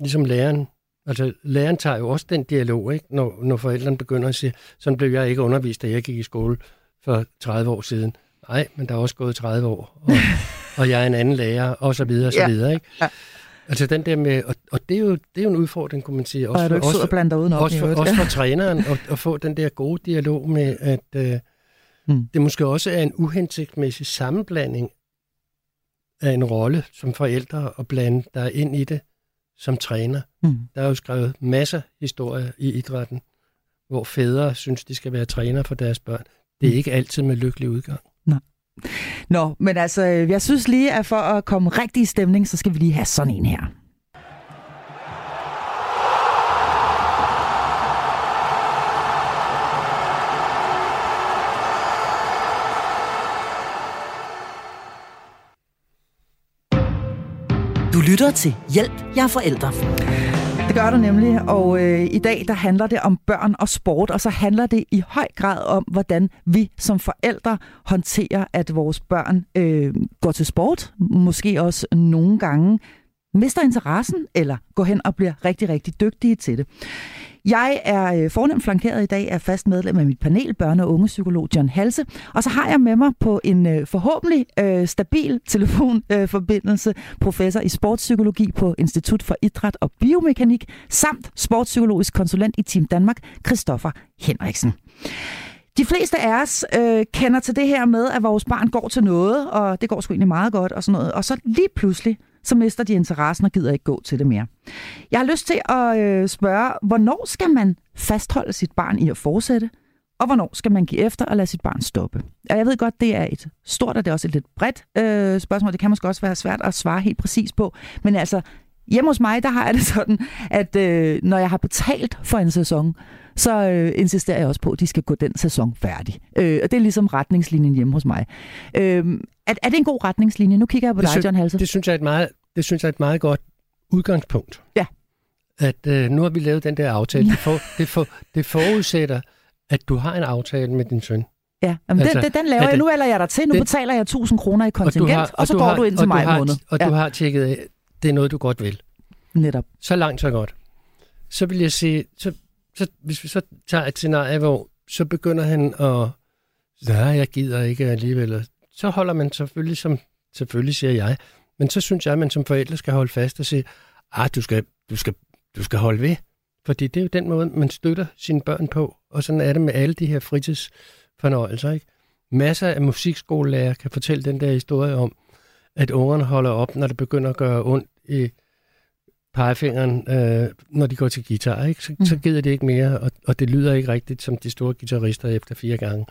Ligesom læreren. Altså, læreren tager jo også den dialog, ikke? Når, når forældrene begynder at sige, sådan blev jeg ikke undervist, da jeg gik i skole for 30 år siden. Nej, men der er også gået 30 år. Og, og jeg er en anden lærer, og så videre, og så ja. videre. Ikke? Ja. Altså den der med, og, og det, er jo, det er jo en udfordring, kunne man sige. Også og er du ikke også, og blander udenom? Også for, også for træneren, at, at få den der gode dialog med, at uh, hmm. det måske også er en uhensigtsmæssig sammenblanding af en rolle som forældre og blande der ind i det som træner. Hmm. Der er jo skrevet masser af historier i idrætten, hvor fædre synes, de skal være træner for deres børn. Det er hmm. ikke altid med lykkelig udgang. Nå, men altså, øh, jeg synes lige, at for at komme rigtig i stemning, så skal vi lige have sådan en her. Du lytter til Hjælp, jeg er forældre. Det gør du nemlig, og øh, i dag der handler det om børn og sport, og så handler det i høj grad om, hvordan vi som forældre håndterer, at vores børn øh, går til sport, måske også nogle gange mister interessen, eller går hen og bliver rigtig, rigtig dygtige til det. Jeg er øh, fornemt flankeret i dag af fast medlem af mit panel, børne- og ungepsykolog John Halse. Og så har jeg med mig på en øh, forhåbentlig øh, stabil telefonforbindelse professor i sportspsykologi på Institut for Idræt og Biomekanik, samt sportspsykologisk konsulent i Team Danmark, Christoffer Henriksen. De fleste af os øh, kender til det her med, at vores barn går til noget, og det går sgu egentlig meget godt og sådan noget. Og så lige pludselig, så mister de interessen og gider ikke gå til det mere. Jeg har lyst til at øh, spørge, hvornår skal man fastholde sit barn i at fortsætte, og hvornår skal man give efter og lade sit barn stoppe? Og jeg ved godt, det er et stort, og det er også et lidt bredt øh, spørgsmål. Det kan måske også være svært at svare helt præcis på. Men altså, hjemme hos mig, der har jeg det sådan, at øh, når jeg har betalt for en sæson, så øh, insisterer jeg også på, at de skal gå den sæson færdig. Øh, og det er ligesom retningslinjen hjemme hos mig. Øh, er, er det en god retningslinje? Nu kigger jeg på det dig, John Halse. Det synes jeg er et meget det synes jeg er et meget godt udgangspunkt. Ja. At øh, nu har vi lavet den der aftale. Det, for, det, for, det forudsætter, at du har en aftale med din søn. Ja, Jamen, altså, den, den laver jeg. Nu eller jeg dig til. Nu det- betaler jeg 1000 kroner i kontingent, og, og så du går har, du ind til og du har, måned. Og ja, du har tjekket det er noget, du godt vil. netop. Så langt, så godt. Så vil jeg sige, så, så, hvis vi så tager et scenarie, hvor så begynder han at, nej, jeg gider ikke alligevel. Så holder man selvfølgelig, som selvfølgelig siger jeg, men så synes jeg, at man som forældre skal holde fast og sige, ah, du skal, du skal, du skal holde ved. Fordi det er jo den måde, man støtter sine børn på. Og sådan er det med alle de her fritidsfornøjelser. Ikke? Masser af musikskolelærer kan fortælle den der historie om, at ungerne holder op, når det begynder at gøre ondt i pegefingeren, øh, når de går til guitar. Ikke? Så, mm. så gider de ikke mere, og, og det lyder ikke rigtigt som de store guitarister efter fire gange.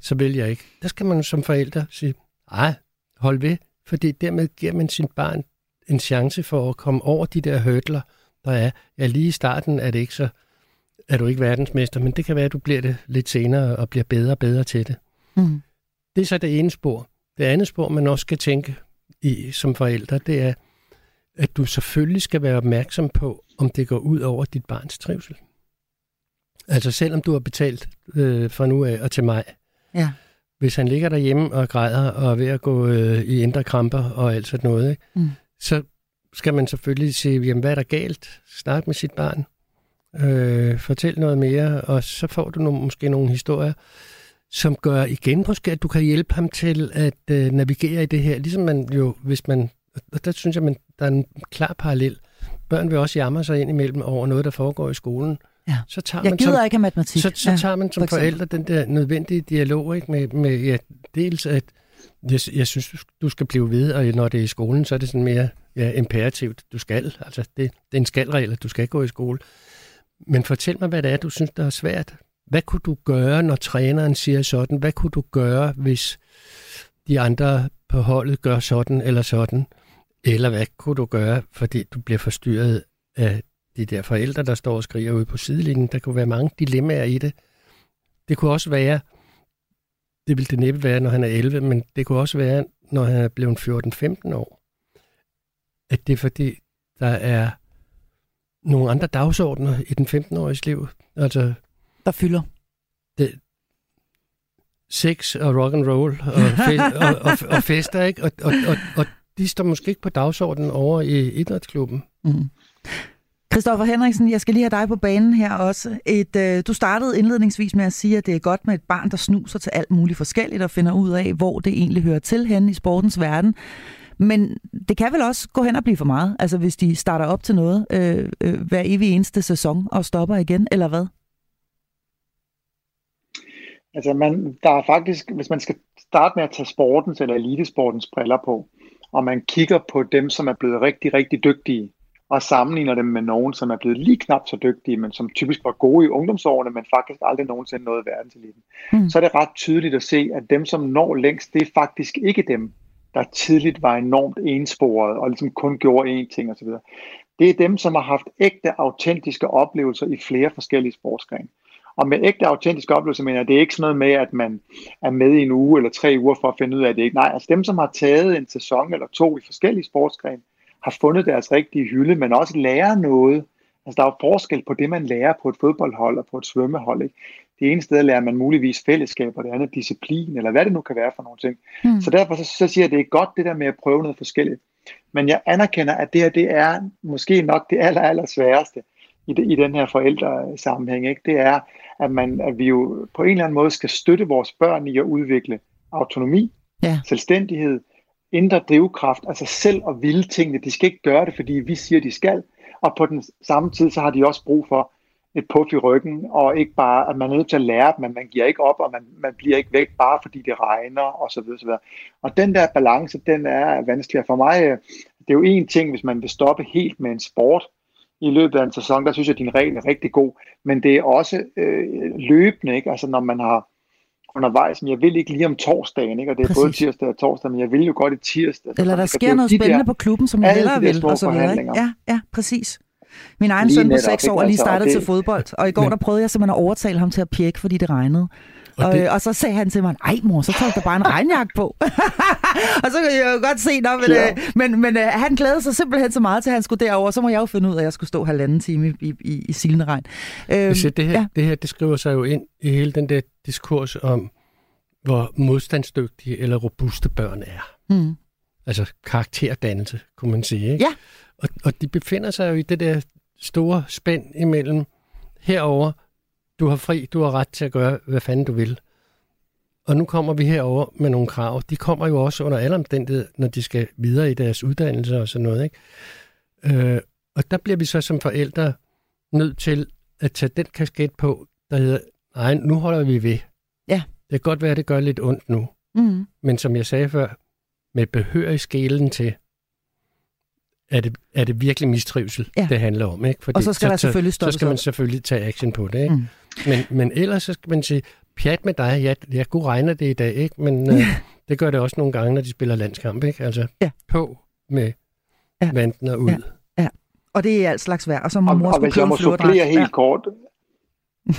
Så vil jeg ikke. Der skal man som forældre sige, nej, hold ved, fordi dermed giver man sin barn en chance for at komme over de der hurdler, der er. Ja, lige i starten er det ikke så, er du ikke verdensmester, men det kan være, at du bliver det lidt senere og bliver bedre og bedre til det. Mm. Det er så det ene spor. Det andet spor, man også skal tænke i som forældre, det er, at du selvfølgelig skal være opmærksom på, om det går ud over dit barns trivsel. Altså selvom du har betalt øh, fra nu af og til mig, Ja. hvis han ligger derhjemme og græder og er ved at gå øh, i indre kramper og alt sådan noget, ikke? Mm. så skal man selvfølgelig sige, jamen, hvad er der galt? Snak med sit barn. Øh, fortæl noget mere, og så får du nogle, måske nogle historier, som gør igen måske, at du kan hjælpe ham til at øh, navigere i det her. Ligesom man jo, hvis man, og der synes jeg, man, der er en klar parallel. Børn vil også jamre sig ind imellem over noget, der foregår i skolen. Ja. Så tager Jeg man gider som, ikke matematik. så, så Ja, tager man for som eksempel. forældre den der nødvendige dialog ikke, med, med ja, dels at jeg, jeg synes, du- du skal blive ved, og når det er i skolen, så er det sådan mere ja, imperativt. Du skal, altså det, det er en skalregel, at du skal gå i skole. Men fortæl mig, hvad det er, du synes, der er svært. Hvad kunne du gøre, når træneren siger sådan? Hvad kunne du gøre, hvis de andre på holdet gør sådan eller sådan? Eller hvad kunne du gøre, fordi du bliver forstyrret af de der forældre, der står og skriger ude på sidelinjen? Der kunne være mange dilemmaer i det. Det kunne også være, det ville det næppe være, når han er 11, men det kunne også være, når han er blevet 14-15 år. At det er fordi, der er nogle andre dagsordner i den 15-åriges liv. Altså Der fylder. sex og rock and roll og, fe- og, og, og fester, ikke? Og, og, og, og de står måske ikke på dagsordenen over i idrætsklubben. Mm. Christoffer Henriksen, jeg skal lige have dig på banen her også. Et, øh, du startede indledningsvis med at sige, at det er godt med et barn, der snuser til alt muligt forskelligt og finder ud af, hvor det egentlig hører til hen i sportens verden. Men det kan vel også gå hen og blive for meget, altså hvis de starter op til noget øh, øh, hver evig eneste sæson og stopper igen, eller hvad? Altså man, der er faktisk, hvis man skal starte med at tage sportens eller elitesportens briller på, og man kigger på dem, som er blevet rigtig, rigtig dygtige, og sammenligner dem med nogen, som er blevet lige knap så dygtige, men som typisk var gode i ungdomsårene, men faktisk aldrig nogensinde nåede verdenseliten, Mm. så er det ret tydeligt at se, at dem, som når længst, det er faktisk ikke dem, der tidligt var enormt ensporet og ligesom kun gjorde én ting osv. Det er dem, som har haft ægte, autentiske oplevelser i flere forskellige sportsgrene. Og med ægte autentiske oplevelser mener jeg, det er ikke sådan noget med, at man er med i en uge eller tre uger for at finde ud af det ikke. Nej, altså dem, som har taget en sæson eller to i forskellige sportsgrene, har fundet deres rigtige hylde, men også lærer noget. Altså der er jo forskel på det, man lærer på et fodboldhold og på et svømmehold. Ikke? Det ene sted lærer man muligvis fællesskab, og det andet disciplin, eller hvad det nu kan være for nogle ting. Mm. Så derfor så, så siger jeg, at det er godt det der med at prøve noget forskelligt. Men jeg anerkender, at det her det er måske nok det aller, aller sværeste i, det, i den her forældresammenhæng. Ikke? Det er, at, man, at vi jo på en eller anden måde skal støtte vores børn i at udvikle autonomi, Ja. selvstændighed, indre drivkraft, altså selv at ville tingene. De skal ikke gøre det, fordi vi siger, de skal. Og på den samme tid, så har de også brug for et puff i ryggen, og ikke bare, at man er nødt til at lære dem, men man giver ikke op, og man, man bliver ikke væk, bare fordi det regner, og så videre, så videre. Og den der balance, den er vanskelig. Og For mig, øh, det er jo en ting, hvis man vil stoppe helt med en sport i løbet af en sæson, der synes jeg, at din regel er rigtig god, men det er også øh, løbende, ikke? Altså når man har undervejs, men jeg vil ikke lige om torsdagen, ikke? og det er Præcis. både tirsdag og torsdag, men jeg vil jo godt i tirsdag. Eller der Det sker noget de spændende der- på klubben, som jeg hellere der vil, og så videre. Ikke? Ja, ja, præcis. Min egen søn på 6 år er lige altså, startet altså, det... til fodbold, og i går men... der prøvede jeg simpelthen at overtale ham til at pjekke, fordi det regnede. Og, det... og, og så sagde han til mig, ej mor, så tager der bare en regnjakke på. og så kan jeg jo godt se, når, men, ja. øh, men, men øh, han glædede sig simpelthen så meget til, at han skulle derover. Så må jeg jo finde ud af, at jeg skulle stå halvanden time i, i, i silende regn. Øhm, det, her, ja. det her, det skriver sig jo ind i hele den der diskurs om, hvor modstandsdygtige eller robuste børn er. Mm. Altså karakterdannelse, kunne man sige. Ikke? Ja. Og, og de befinder sig jo i det der store spænd imellem herover du har fri, du har ret til at gøre, hvad fanden du vil. Og nu kommer vi herover med nogle krav. De kommer jo også under alle omstændigheder, når de skal videre i deres uddannelse og sådan noget. Ikke? Øh, og der bliver vi så som forældre nødt til at tage den kasket på, der hedder, nej, nu holder vi ved. Ja. Det kan godt være, at det gør lidt ondt nu. Mm. Men som jeg sagde før, med behørig skælen til, er det, er det virkelig mistrivsel, ja. det handler om. Ikke? Fordi og så skal så, der selvfølgelig Så skal man selvfølgelig tage action på det. Ikke? Mm. Men, men ellers så skal man sige, pjat med dig, ja, jeg kunne regne det i dag, ikke? men øh, det gør det også nogle gange, når de spiller landskamp. Ikke? Altså ja. på med ja. vanten og ud. Ja. ja. Og det er alt slags værd. Og så må mor og hvis jeg må supplere helt ja. kort,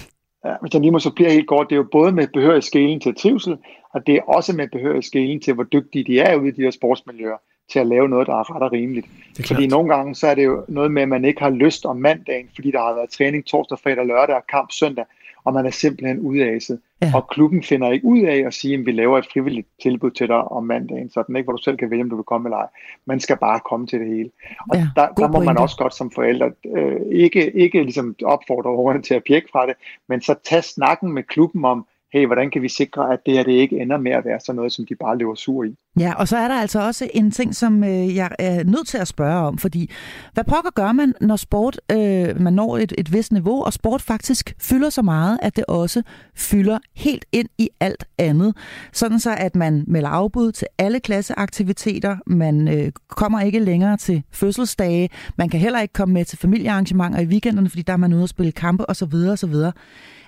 Ja, hvis jeg lige må supplere helt kort, det er jo både med behørig skælen til trivsel, og det er også med behørig skælen til, hvor dygtige de er ude i de her sportsmiljøer til at lave noget, der er ret og rimeligt. Fordi nogle gange, så er det jo noget med, at man ikke har lyst om mandagen, fordi der har været træning torsdag, fredag, lørdag og kamp søndag, og man er simpelthen udaset. Ja. Og klubben finder ikke ud af at sige, at vi laver et frivilligt tilbud til dig om mandagen, så den ikke, hvor du selv kan vælge, om du vil komme eller ej. Man skal bare komme til det hele. Og ja, der, der må pointe. man også godt som forældre øh, ikke, ikke ligesom opfordre ungerne til at pjekke fra det, men så tage snakken med klubben om, hey, hvordan kan vi sikre, at det her det ikke ender med at være sådan noget, som de bare lever sur i. Ja, og så er der altså også en ting, som øh, jeg er nødt til at spørge om, fordi hvad pokker gør man, når sport, øh, man når et, et vist niveau, og sport faktisk fylder så meget, at det også fylder helt ind i alt andet. Sådan så, at man melder afbud til alle klasseaktiviteter, man øh, kommer ikke længere til fødselsdage, man kan heller ikke komme med til familiearrangementer i weekenderne, fordi der er man ude og spille kampe osv. osv.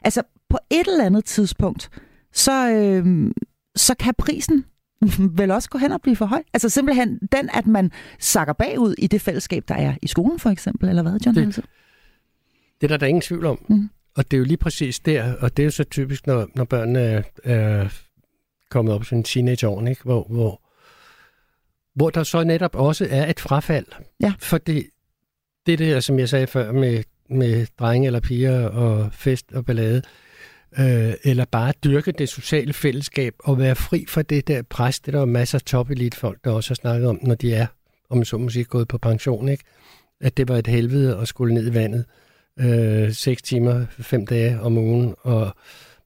Altså, på et eller andet tidspunkt, så, øh, så kan prisen vel også gå hen og blive for høj. Altså simpelthen den, at man sakker bagud i det fællesskab, der er i skolen for eksempel, eller hvad, John det, Det er der, der er ingen tvivl om. Mm. Og det er jo lige præcis der, og det er jo så typisk, når, når børnene er, er kommet op som en teenageår, ikke? Hvor, hvor, hvor der så netop også er et frafald. Ja. For det, det der, som jeg sagde før, med, med drenge eller piger og fest og ballade, øh, eller bare dyrke det sociale fællesskab og være fri for det der pres. Det er der masser af top folk, der også har snakket om, når de er, om så må sige, gået på pension, ikke? at det var et helvede at skulle ned i vandet øh, seks timer, fem dage om ugen, og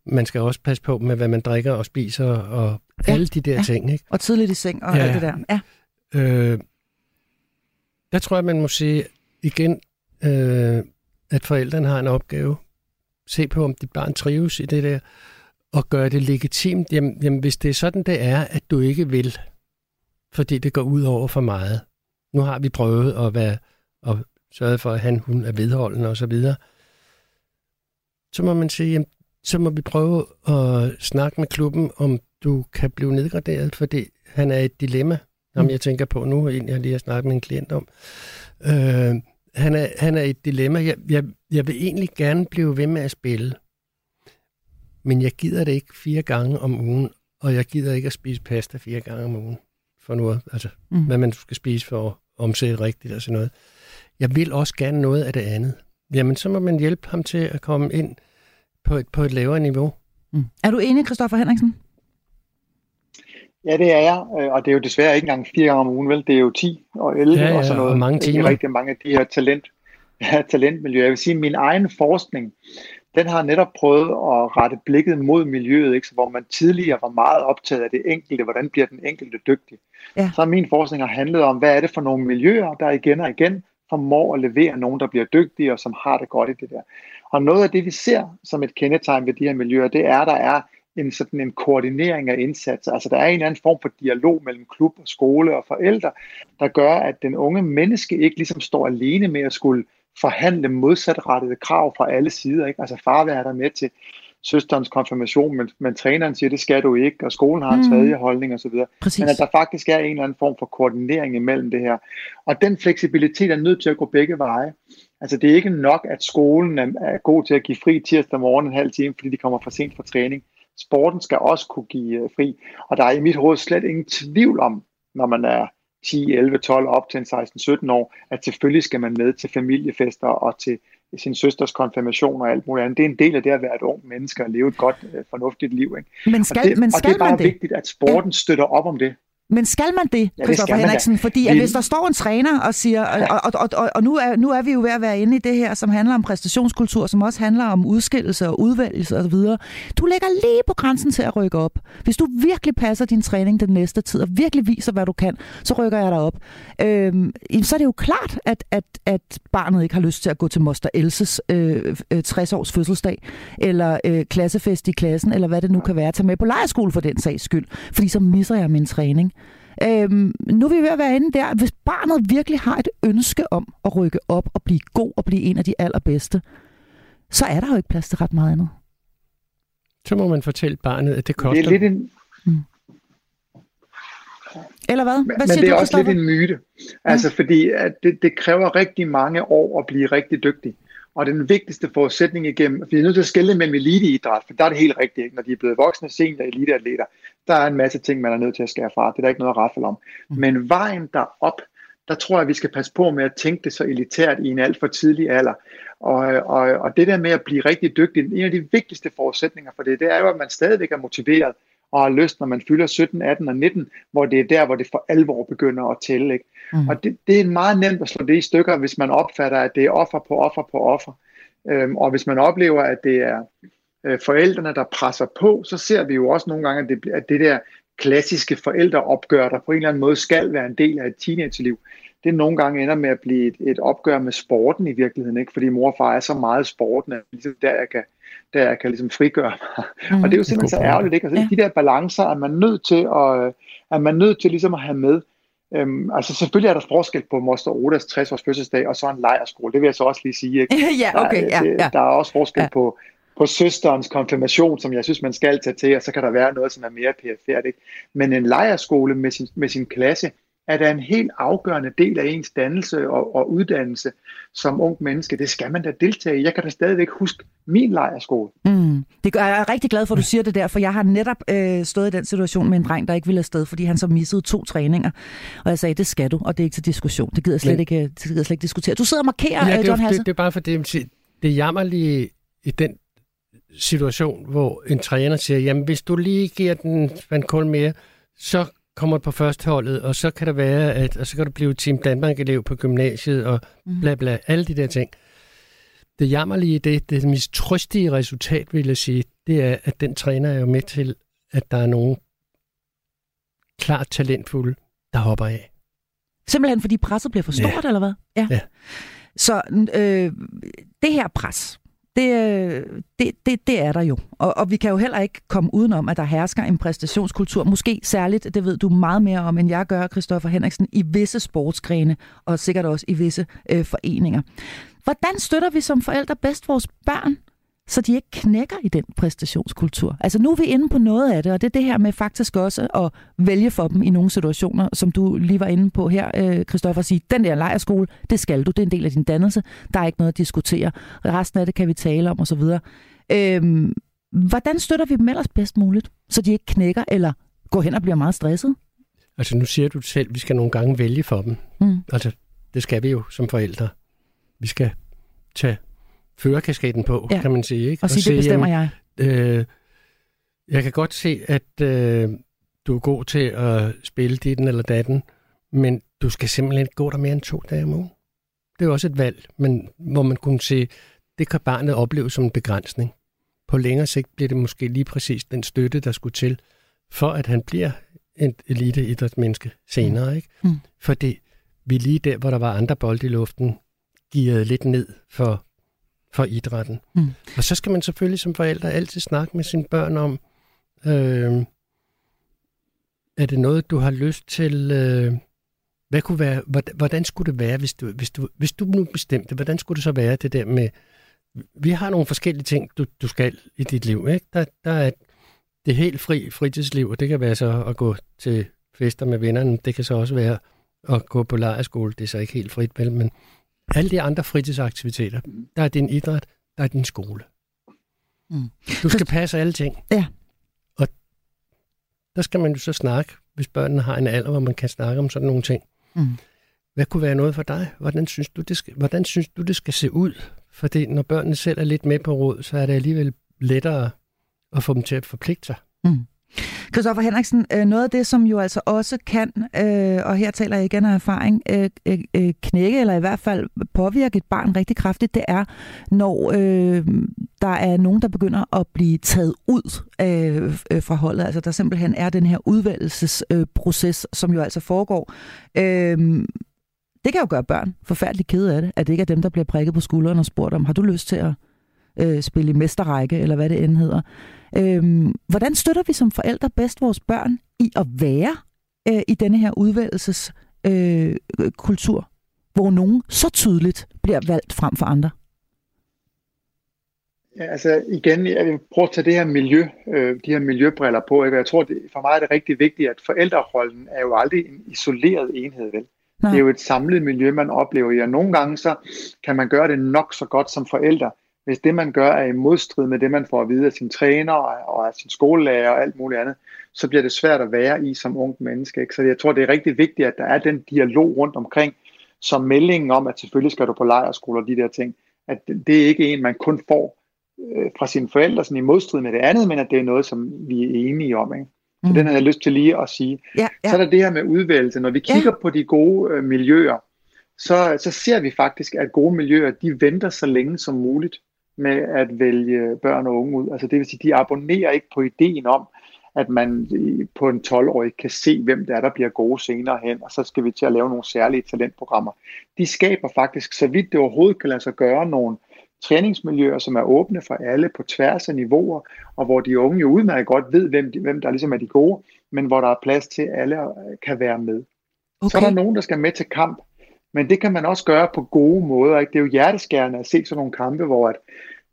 man skal også passe på med, hvad man drikker og spiser, og ja, alle de der ja. ting. Ikke? Og tidligt i seng og ja. alt det der. Ja. Øh, der tror jeg, man må sige igen, øh, at forældrene har en opgave se på, om dit barn trives i det der, og gøre det legitimt. Jamen, jamen, hvis det er sådan, det er, at du ikke vil, fordi det går ud over for meget. Nu har vi prøvet at være og sørge for, at han, hun er vedholdende og så videre. Så må man sige, jamen, så må vi prøve at snakke med klubben, om du kan blive nedgraderet, fordi han er et dilemma, som mm. jeg tænker på nu, en jeg lige har snakket med en klient om. Øh, han er, han er et dilemma. Jeg, jeg, jeg vil egentlig gerne blive ved med at spille, men jeg gider det ikke fire gange om ugen, og jeg gider ikke at spise pasta fire gange om ugen for noget, altså mm. hvad man skal spise for at omsætte rigtigt og sådan noget. Jeg vil også gerne noget af det andet. Jamen, så må man hjælpe ham til at komme ind på et, på et lavere niveau. Mm. Er du enig, Christoffer Henriksen? Ja, det er jeg, øh, og det er jo desværre ikke engang fire gange om ugen, vel? Det er jo 10 og 11 ja, ja, og sådan noget. Og mange timer. Ikke rigtig mange af de her talent, ja, talentmiljøer. Jeg vil sige, at min egen forskning, den har netop prøvet at rette blikket mod miljøet, ikke? Så hvor man tidligere var meget optaget af det enkelte, hvordan bliver den enkelte dygtig. Ja. Så har min forskning har handlet om, hvad er det for nogle miljøer, der igen og igen formår at levere nogen, der bliver dygtige og som har det godt i det der. Og noget af det, vi ser som et kendetegn ved de her miljøer, det er, at der er en sådan en koordinering af indsatser. Altså der er en eller anden form for dialog mellem klub og skole og forældre, der gør, at den unge menneske ikke ligesom står alene med at skulle forhandle modsatrettede krav fra alle sider. Ikke? Altså far vil have dig med til søsterens konfirmation, men, men træneren siger, det skal du ikke, og skolen har en mm. tredje holdning osv. Men at der faktisk er en eller anden form for koordinering imellem det her. Og den fleksibilitet er nødt til at gå begge veje. Altså det er ikke nok, at skolen er god til at give fri tirsdag morgen en halv time, fordi de kommer for sent fra træning. Sporten skal også kunne give øh, fri. Og der er i mit hoved slet ingen tvivl om, når man er 10, 11, 12 op til en 16, 17 år, at selvfølgelig skal man med til familiefester og til sin søsters konfirmation og alt muligt andet. Det er en del af det at være et ung menneske og leve et godt, øh, fornuftigt liv. Ikke? Men skal, og det, men skal og det er bare man det? vigtigt, at sporten ja. støtter op om det. Men skal man det, Ja, Christoffer skal man da. Henriksen? Fordi at Vi- hvis der står en træner og siger, og, og, og, og, og nu, er, nu er vi jo ved at være inde i det her, som handler om præstationskultur, som også handler om udskillelse og udvælgelse osv. Du ligger lige på grænsen til at rykke op. Hvis du virkelig passer din træning den næste tid, og virkelig viser, hvad du kan, så rykker jeg dig op. Øhm, så er det jo klart, at, at, at barnet ikke har lyst til at gå til Moster Elses øh, øh, 60-års fødselsdag, eller øh, klassefest i klassen, eller hvad det nu kan være. Tag med på lejerskole for den sags skyld, fordi så misser jeg min træning. Øhm, nu er vi ved at være inde der. Hvis barnet virkelig har et ønske om at rykke op og blive god og blive en af de allerbedste, så er der jo ikke plads til ret meget andet. Så må man fortælle barnet, at det Det koster. er lidt en, Eller hvad? Men, Hvad men siger det er du, også lidt en myte. Altså fordi at det, det kræver rigtig mange år at blive rigtig dygtig. Og den vigtigste forudsætning igennem, fordi vi er nødt til at skelne mellem eliteidræt, for der er det helt rigtigt, ikke? når de er blevet voksne senior eliteatleter, der er en masse ting, man er nødt til at skære fra. Det er der ikke noget at rafle om. Mm. Men vejen derop, der tror jeg, vi skal passe på med at tænke det så elitært i en alt for tidlig alder. Og, og, og det der med at blive rigtig dygtig, en af de vigtigste forudsætninger for det, det er jo, at man stadigvæk er motiveret og har lyst, når man fylder 17, 18 og 19, hvor det er der, hvor det for alvor begynder at tælle. Ikke? Mm. Og det, det er meget nemt at slå det i stykker, hvis man opfatter, at det er offer på offer på offer. Øhm, og hvis man oplever, at det er øh, forældrene, der presser på, så ser vi jo også nogle gange, at det, at det der klassiske forældreopgør, der på en eller anden måde skal være en del af et teenageliv, det nogle gange ender med at blive et, et opgør med sporten i virkeligheden, ikke? fordi mor og far er så meget sporten, at ligesom der jeg kan, der jeg kan ligesom frigøre mig. Mm. Og det er jo simpelthen så ærgerligt, ikke? Altså, Ja. de der balancer er man nødt til at, er man nødt til ligesom at have med. Øhm, altså selvfølgelig er der forskel på Moster Odas 60 års fødselsdag og så en lejerskole, det vil jeg så også lige sige. Ikke? ja, okay, ja, der, er- ja. der er også forskel Ja. ja. på, på søsterens konfirmation, som jeg synes, man skal tage til, og så kan der være noget, som er mere perifært. Ikke? Men en lejerskole med sin, med sin klasse, er da en helt afgørende del af ens dannelse og, og uddannelse som ung menneske. Det skal man da deltage i. Jeg kan da stadigvæk huske min lejerskole. Mm. Det gør, jeg er rigtig glad for, at du siger det der, for jeg har netop øh, stået i den situation med en dreng, der ikke ville afsted, fordi han så missede to træninger. Og jeg sagde, det skal du, og det er ikke til diskussion. Det gider jeg slet, ikke, det gider jeg slet ikke diskutere. Du sidder og markerer, Ja, ja, det, John er, Hasse. det, det er bare for det, det er jammerlige i den situation, hvor en træner siger, jamen hvis du lige giver den Van Kohl mere, så kommer på førsteholdet, og så kan det være, at og så kan du blive Team Danmark-elev på gymnasiet, og Mhm. bla bla, alle de der ting. Det jammerlige det, det mest trøstige resultat, vil jeg sige, det er, at den træner er jo med til, at der er nogen klart talentfulde, der hopper af. Simpelthen fordi presset bliver for stort, ja. eller hvad? Ja. Ja. Så øh, det her pres, det, øh, det, det, det er der jo. Og, og vi kan jo heller ikke komme udenom, at der hersker en præstationskultur. Måske særligt, det ved du meget mere om, end jeg gør, Christoffer Henriksen, i visse sportsgrene, og sikkert også i visse øh, foreninger. Hvordan støtter vi som forældre bedst vores børn, så de ikke knækker i den præstationskultur? Altså nu er vi inde på noget af det, og det er det her med faktisk også at vælge for dem i nogle situationer, som du lige var inde på her, øh, Christoffer, at sige, den der lejerskole, det skal du, det er en del af din dannelse, der er ikke noget at diskutere, resten af det kan vi tale om osv. Øhm, hvordan støtter vi dem ellers bedst muligt, så de ikke knækker eller går hen og bliver meget stresset? Altså nu siger du selv, at vi skal nogle gange vælge for dem. Mm. Altså, det skal vi jo som forældre. Vi skal tage førerkasketten på, Ja. kan man sige. Ikke? Og sige, det bestemmer jeg. Øh, jeg kan godt se, at øh, du er god til at spille ditten eller datten, men du skal simpelthen ikke gå der mere end to dage om ugen. Det er også et valg, men hvor man kunne se, det kan barnet opleve som en begrænsning. På længere sigt bliver det måske lige præcis den støtte, der skulle til, for at han bliver et eliteidrætsmenneske senere. Ikke? Mm. Fordi vi lige der, hvor der var andre bolde i luften, gearede lidt ned for, for idrætten. Mm. Og så skal man selvfølgelig som forældre altid snakke med sine børn om, øh, er det noget, du har lyst til... Øh, hvad kunne være, hvordan, skulle det være, hvis du, hvis, du, hvis du nu bestemte, hvordan skulle det så være det der med... Vi har nogle forskellige ting, du, du skal i dit liv. Ikke? Der, der er det helt fri fritidsliv, og det kan være så at gå til fester med vennerne. Det kan så også være at gå på lejerskole. Det er så ikke helt frit, vel, men alle de andre fritidsaktiviteter, der er din idræt, der er din skole. Mm. Du skal passe alle ting. Ja. Og der skal man jo så snakke, hvis børnene har en alder, hvor man kan snakke om sådan nogle ting. Mm. Hvad kunne være noget for dig? Hvordan synes du, det skal, hvordan synes du, det skal se ud? Fordi når børnene selv er lidt med på råd, så er det alligevel lettere at få dem til at forpligte sig. Mm. Christoffer Henriksen, øh, noget af det, som jo altså også kan, øh, og her taler jeg igen af erfaring, øh, knække eller i hvert fald påvirke et barn rigtig kraftigt, det er, når der er nogen, der begynder at blive taget ud af øh, forholdet. Altså der simpelthen er den her udvalgelsesproces, som jo altså foregår. Det kan jo gøre børn forfærdeligt kede af det, at det ikke er dem, der bliver prikket på skulderen og spurgt om, har du lyst til at øh, spille i mesterrække, eller hvad det end hedder. Øhm, hvordan støtter vi som forældre bedst vores børn i at være øh, i denne her udvalgelseskultur, øh, hvor nogen så tydeligt bliver valgt frem for andre? Ja, altså igen, jeg vil prøve at tage det her miljø, øh, de her miljøbriller på. Ikke? Jeg tror, det, for mig er det rigtig vigtigt, at forældrerollen er jo aldrig en isoleret enhed, vel? Nej. Det er jo et samlet miljø, man oplever i, og nogle gange så kan man gøre det nok så godt som forældre, hvis det, man gør, er i modstrid med det, man får at vide af sin træner og af sin skolelærer og alt muligt andet, så bliver det svært at være i som ung menneske. Ikke? Så jeg tror, det er rigtig vigtigt, at der er den dialog rundt omkring, som meldingen om, at selvfølgelig skal du på lejerskole og de der ting, at det er ikke en, man kun får øh, fra sine forældre sådan i modstrid med det andet, men at det er noget, som vi er enige om. Ikke? Så mm. den har jeg lyst til lige at sige. Ja, ja. Så er der det her med udvælgelse. Når vi kigger ja. på de gode øh, miljøer, så, så ser vi faktisk, at gode miljøer, de venter så længe som muligt med at vælge børn og unge ud. Altså det vil sige, de abonnerer ikke på ideen om, at man på en 12-årig kan se, hvem det er, der bliver gode senere hen, og så skal vi til at lave nogle særlige talentprogrammer. De skaber faktisk, så vidt det overhovedet kan lade sig gøre, nogle træningsmiljøer, som er åbne for alle på tværs af niveauer, og hvor de unge jo udmærket godt ved, hvem, de, hvem der ligesom er de gode, men hvor der er plads til, at alle kan være med. Okay. Så er der nogen, der skal med til kamp, men det kan man også gøre på gode måder. Ikke? Det er jo hjerteskærende at se sådan nogle kampe, hvor at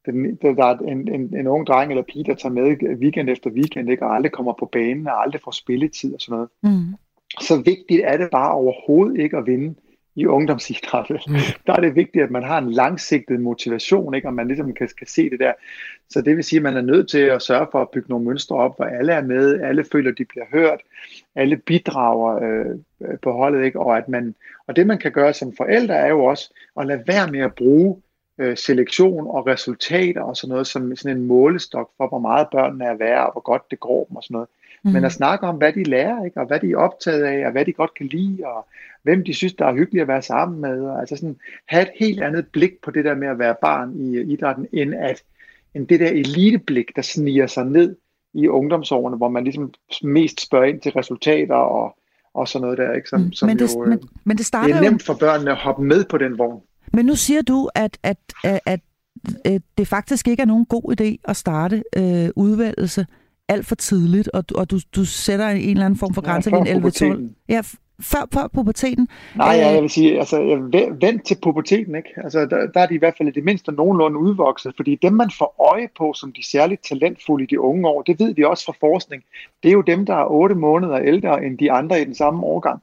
den, der er en, en, en ung dreng eller pige, der tager med weekend efter weekend, ikke? og aldrig kommer på banen, og aldrig får spilletid og sådan noget. Mm. Så vigtigt er det bare overhovedet ikke at vinde i ungdomsidræt. Mm. Der er det vigtigt, at man har en langsigtet motivation, ikke? og man ligesom kan, kan se det der. Så det vil sige, at man er nødt til at sørge for at bygge nogle mønstre op, hvor alle er med, alle føler, at de bliver hørt, alle bidrager øh, på holdet, ikke? Og, at man, og det man kan gøre som forældre er jo også at lade være med at bruge øh, selektion og resultater og sådan noget som sådan en målestok for, hvor meget børnene er værd, og hvor godt det går dem og sådan noget. Mm. Men at snakke om, hvad de lærer, ikke? og hvad de er optaget af, og hvad de godt kan lide, og hvem de synes, der er hyggeligt at være sammen med. Og altså sådan, have et helt andet blik på det der med at være barn i idrætten, end, at, end det der eliteblik, der sniger sig ned i ungdomsårene, hvor man ligesom mest spørger ind til resultater og, og sådan noget der. Ikke? Som, mm. som men, det, jo, men, men det, starter det er nemt for børnene at hoppe med på den vogn. Men nu siger du, at, at, at, at, at det faktisk ikke er nogen god idé at starte øh, udvalgelse alt for tidligt, og, og du, du sætter en eller anden form for grænse ja, ved 11-12. Ja, før, før puberteten? Nej, ja, jeg vil sige, altså, vent til puberteten, ikke? Altså, der, der er de i hvert fald i det mindste nogenlunde udvokset, fordi dem, man får øje på som de særligt talentfulde i de unge år, det ved vi også fra forskning, det er jo dem, der er 8 måneder ældre end de andre i den samme årgang.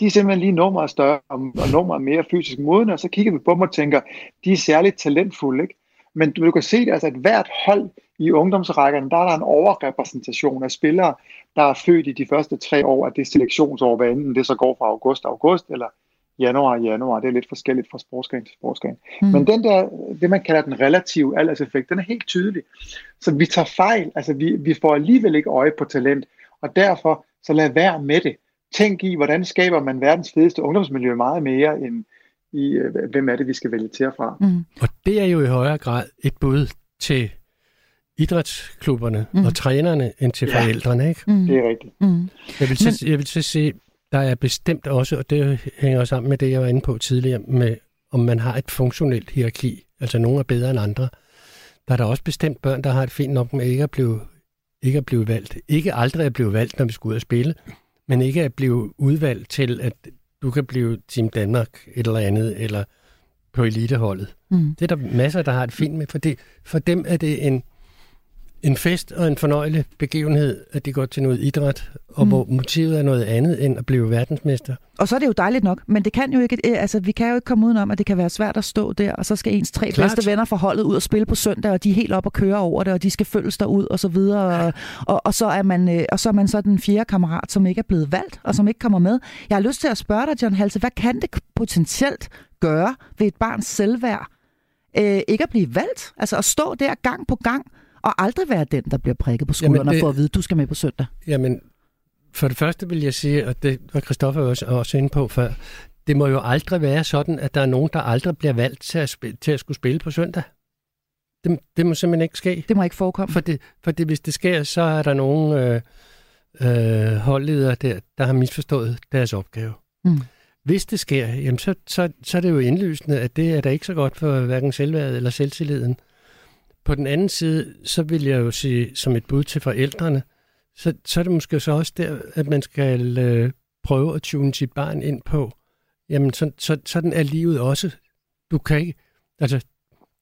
De er simpelthen lige nummer større og, og nummer mere fysisk modne, og så kigger vi på dem og tænker, de er særligt talentfulde, ikke? Men du, du kan se, altså, at hvert hold i ungdomsrækkerne, der er der en overrepræsentation af spillere, der er født i de første tre år af det selektionsår, hvad enten det så går fra august til august, eller januar januar. Det er lidt forskelligt fra sportsgren til sportsgren. Mm. Men den der, det man kalder den relative alderseffekt, den er helt tydelig. Så vi tager fejl, altså vi, vi får alligevel ikke øje på talent, og derfor så lad være med det. Tænk i, hvordan skaber man verdens fedeste ungdomsmiljø meget mere end i, øh, hvem er det, vi skal vælge til fra. Mm. Og det er jo i højere grad et bud til idrætsklubberne mm. og trænerne end til ja. forældrene, ikke? Mm. Det er rigtigt. Mm. Jeg, vil så, jeg vil så sige, der er bestemt også, og det hænger sammen med det, jeg var inde på tidligere, med om man har et funktionelt hierarki, altså nogen er bedre end andre. Der er der også bestemt børn, der har et fint nok med ikke at blive, ikke at blive valgt. Ikke aldrig at blive valgt, når vi skal ud og spille, men ikke at blive udvalgt til, at du kan blive Team Danmark et eller andet, eller på eliteholdet. Mm. Det er der masser, der har et fint med, for, det, for dem er det en en fest og en fornøjelig begivenhed, at de går til noget idræt, og mm. hvor motivet er noget andet end at blive verdensmester. Og så er det jo dejligt nok, men det kan jo ikke, øh, altså, vi kan jo ikke komme udenom, at det kan være svært at stå der, og så skal ens tre Klart. bedste venner forholdet ud og spille på søndag, og de er helt op og køre over det, og de skal følges derud og så videre, og, og, og, så er man, øh, og så er man så den fjerde kammerat, som ikke er blevet valgt, og som ikke kommer med. Jeg har lyst til at spørge dig, John Halse, hvad kan det potentielt gøre ved et barns selvværd, øh, ikke at blive valgt? Altså at stå der gang på gang, og aldrig være den, der bliver prikket på skulderen og få at vide, du skal med på søndag? Jamen, for det første vil jeg sige, og det var Christoffer også, også inde på før, det må jo aldrig være sådan, at der er nogen, der aldrig bliver valgt til at, spille, til at skulle spille på søndag. Det, det må simpelthen ikke ske. Det må ikke forekomme. For, det, for det, hvis det sker, så er der nogen øh, øh, holdledere der, der har misforstået deres opgave. Mm. Hvis det sker, jamen så, så, så er det jo indlysende, at det er da ikke så godt for hverken selvværdet eller selvtilliden. På den anden side, så vil jeg jo sige som et bud til forældrene, så, så er det måske så også der, at man skal øh, prøve at tune sit barn ind på, jamen så, så, sådan er livet også. Du kan ikke, altså,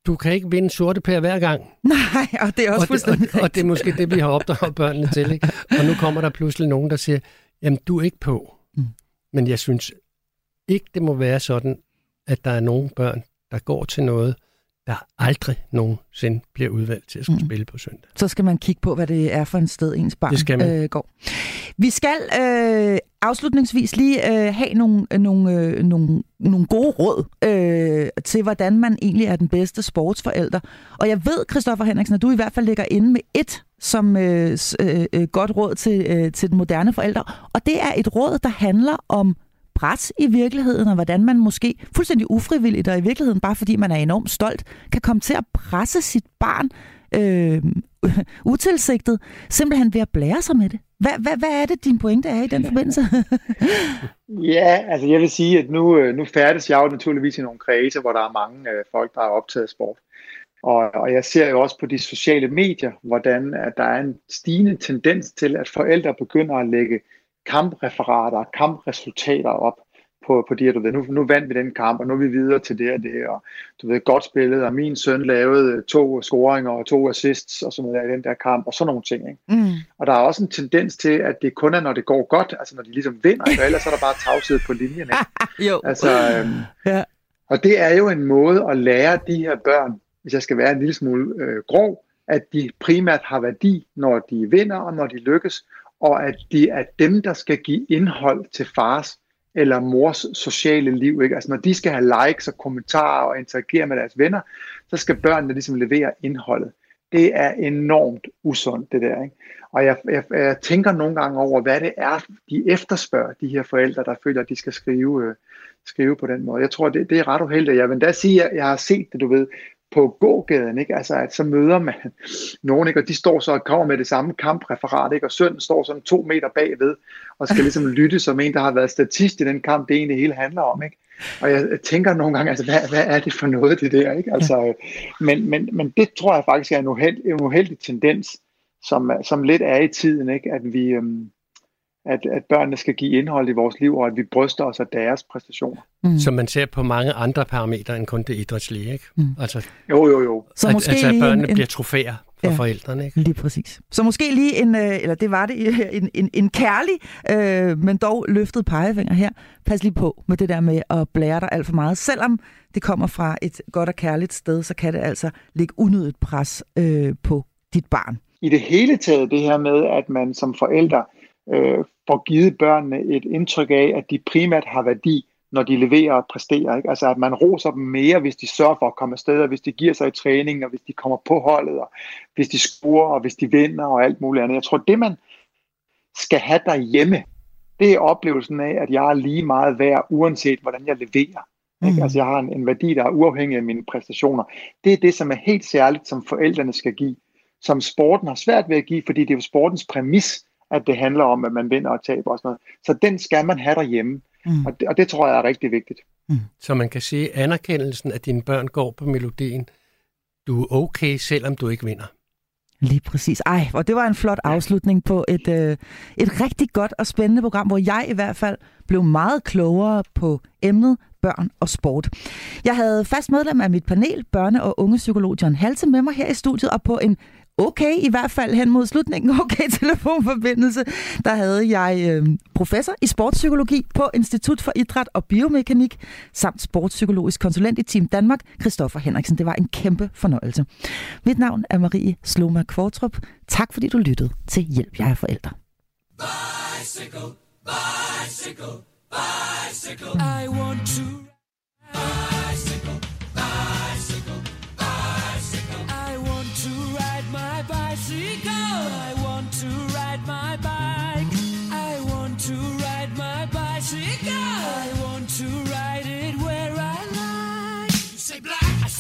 du kan ikke vinde sorte pære hver gang. Nej, og det er også og fuldstændig det, og, og det er måske det, vi har opdraget børnene til. Ikke? Og nu kommer der pludselig nogen, der siger, jamen du er ikke på. Mm. Men jeg synes ikke, det må være sådan, at der er nogle børn, der går til noget, der aldrig nogensinde bliver udvalgt til at skulle mm. spille på søndag. Så skal man kigge på, hvad det er for en sted, ens barn det skal man. Øh, går. Vi skal øh, afslutningsvis lige øh, have nogle, nogle, øh, nogle, nogle gode råd øh, til, hvordan man egentlig er den bedste sportsforælder. Og jeg ved, Christoffer Henriksen, at du i hvert fald ligger inde med et som øh, øh, øh, godt råd til, øh, til den moderne forælder. Og det er et råd, der handler om pres i virkeligheden, og hvordan man måske fuldstændig ufrivilligt, og i virkeligheden bare fordi man er enormt stolt, kan komme til at presse sit barn øh, utilsigtet, simpelthen ved at blære sig med det. Hvad, hvad, hvad er det, din pointe er i den forbindelse? ja, altså jeg vil sige, at nu, øh, nu færdes jeg jo naturligvis i nogle kredse, hvor der er mange øh, folk, der er optaget af sport. Og, og jeg ser jo også på de sociale medier, hvordan at der er en stigende tendens til, at forældre begynder at lægge kampreferater, kampresultater op på, på de her, du ved, nu, nu vandt vi den kamp, og nu er vi videre til det og det, og du ved, godt spillet, og min søn lavede to scoringer og to assists og sådan noget i den der kamp, og sådan nogle ting. Ikke? Mm. Og der er også en tendens til, at det kun er, når det går godt, altså når de ligesom vinder, ikke? ellers er der bare tavshed på linjen. Ikke? jo. Altså, øhm, ja. Og det er jo en måde at lære de her børn, hvis jeg skal være en lille smule øh, grov, at de primært har værdi, når de vinder og når de lykkes, og at det er dem, der skal give indhold til fars eller mors sociale liv. Ikke? Altså når de skal have likes og kommentarer og interagere med deres venner, så skal børnene ligesom levere indholdet. Det er enormt usundt, det der. Ikke? Og jeg, jeg, jeg tænker nogle gange over, hvad det er, de efterspørger, de her forældre, der føler, at de skal skrive, øh, skrive på den måde. Jeg tror, det, det er ret uheldigt. Jeg vil da sige, at jeg har set det, du ved, på gågaden, ikke? Altså, at så møder man nogen, ikke? og de står så og kommer med det samme kampreferat, ikke? og sønnen står sådan to meter bagved, og skal ligesom lytte som en, der har været statist i den kamp, det egentlig hele handler om. Ikke? Og jeg tænker nogle gange, altså, hvad, hvad er det for noget, det der? Ikke? Altså, men, men, men det tror jeg faktisk er en, uheld, en uheldig tendens, som, som lidt er i tiden, ikke? at vi... Øhm, at, at børnene skal give indhold i vores liv, og at vi bryster os af deres præstationer. Mm. Som man ser på mange andre parametre end kun det idrætslige, ikke? Mm. Altså, jo, jo, jo. Så at, måske altså, at børnene en, bliver trofæer for ja, forældrene, ikke? Lige præcis. Så måske lige en, øh, eller det var det, en, en, en kærlig, øh, men dog løftet pegefinger her. Pas lige på med det der med at blære dig alt for meget. Selvom det kommer fra et godt og kærligt sted, så kan det altså ligge unødigt pres øh, på dit barn. I det hele taget det her med, at man som forældre øh, får givet børnene et indtryk af, at de primært har værdi, når de leverer og præsterer. Ikke? Altså at man roser dem mere, hvis de sørger for at komme afsted, og hvis de giver sig i træning, og hvis de kommer på holdet, og hvis de scorer, og hvis de vinder, og alt muligt andet. Jeg tror, det man skal have derhjemme, det er oplevelsen af, at jeg er lige meget værd, uanset hvordan jeg leverer. Ikke? Mm. Altså jeg har en, en værdi, der er uafhængig af mine præstationer. Det er det, som er helt særligt, som forældrene skal give. Som sporten har svært ved at give, fordi det er jo sportens præmis, at det handler om, at man vinder og taber og sådan noget. Så den skal man have derhjemme, mm. og, det, og det tror jeg er rigtig vigtigt. Mm. Så man kan sige, anerkendelsen, at dine børn går på melodien, du er okay, selvom du ikke vinder. Lige præcis. Ej, og det var en flot afslutning på et, øh, et rigtig godt og spændende program, hvor jeg i hvert fald blev meget klogere på emnet børn og sport. Jeg havde fast medlem af mit panel, børne- og ungepsykolog John Halte, med mig her i studiet, og på en okay, i hvert fald hen mod slutningen, okay telefonforbindelse, der havde jeg øh, professor i sportspsykologi på Institut for Idræt og Biomekanik, samt sportspsykologisk konsulent i Team Danmark, Christoffer Henriksen. Det var en kæmpe fornøjelse. Mit navn er Marie Sloma Kvartrup. Tak fordi du lyttede til Hjælp, jeg er forældre. Bicycle, bicycle, bicycle. I want to bicycle,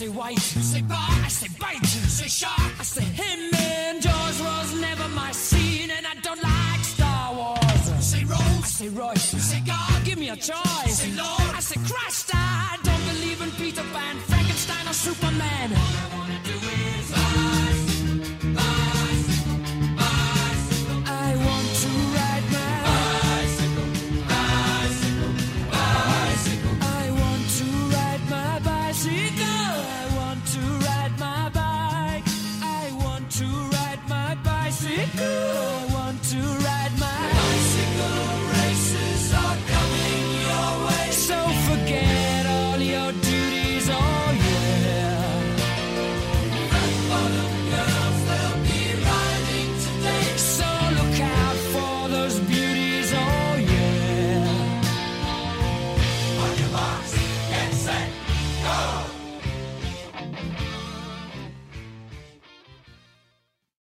say white. You say bar, I say bite. Say shark, I say him. And Jaws was never my scene, and I don't like Star Wars. You say Rose, I say Royce. Say God, give me a choice. Say Lord, I say Christ. I don't believe in Peter Pan, Frankenstein, or Superman.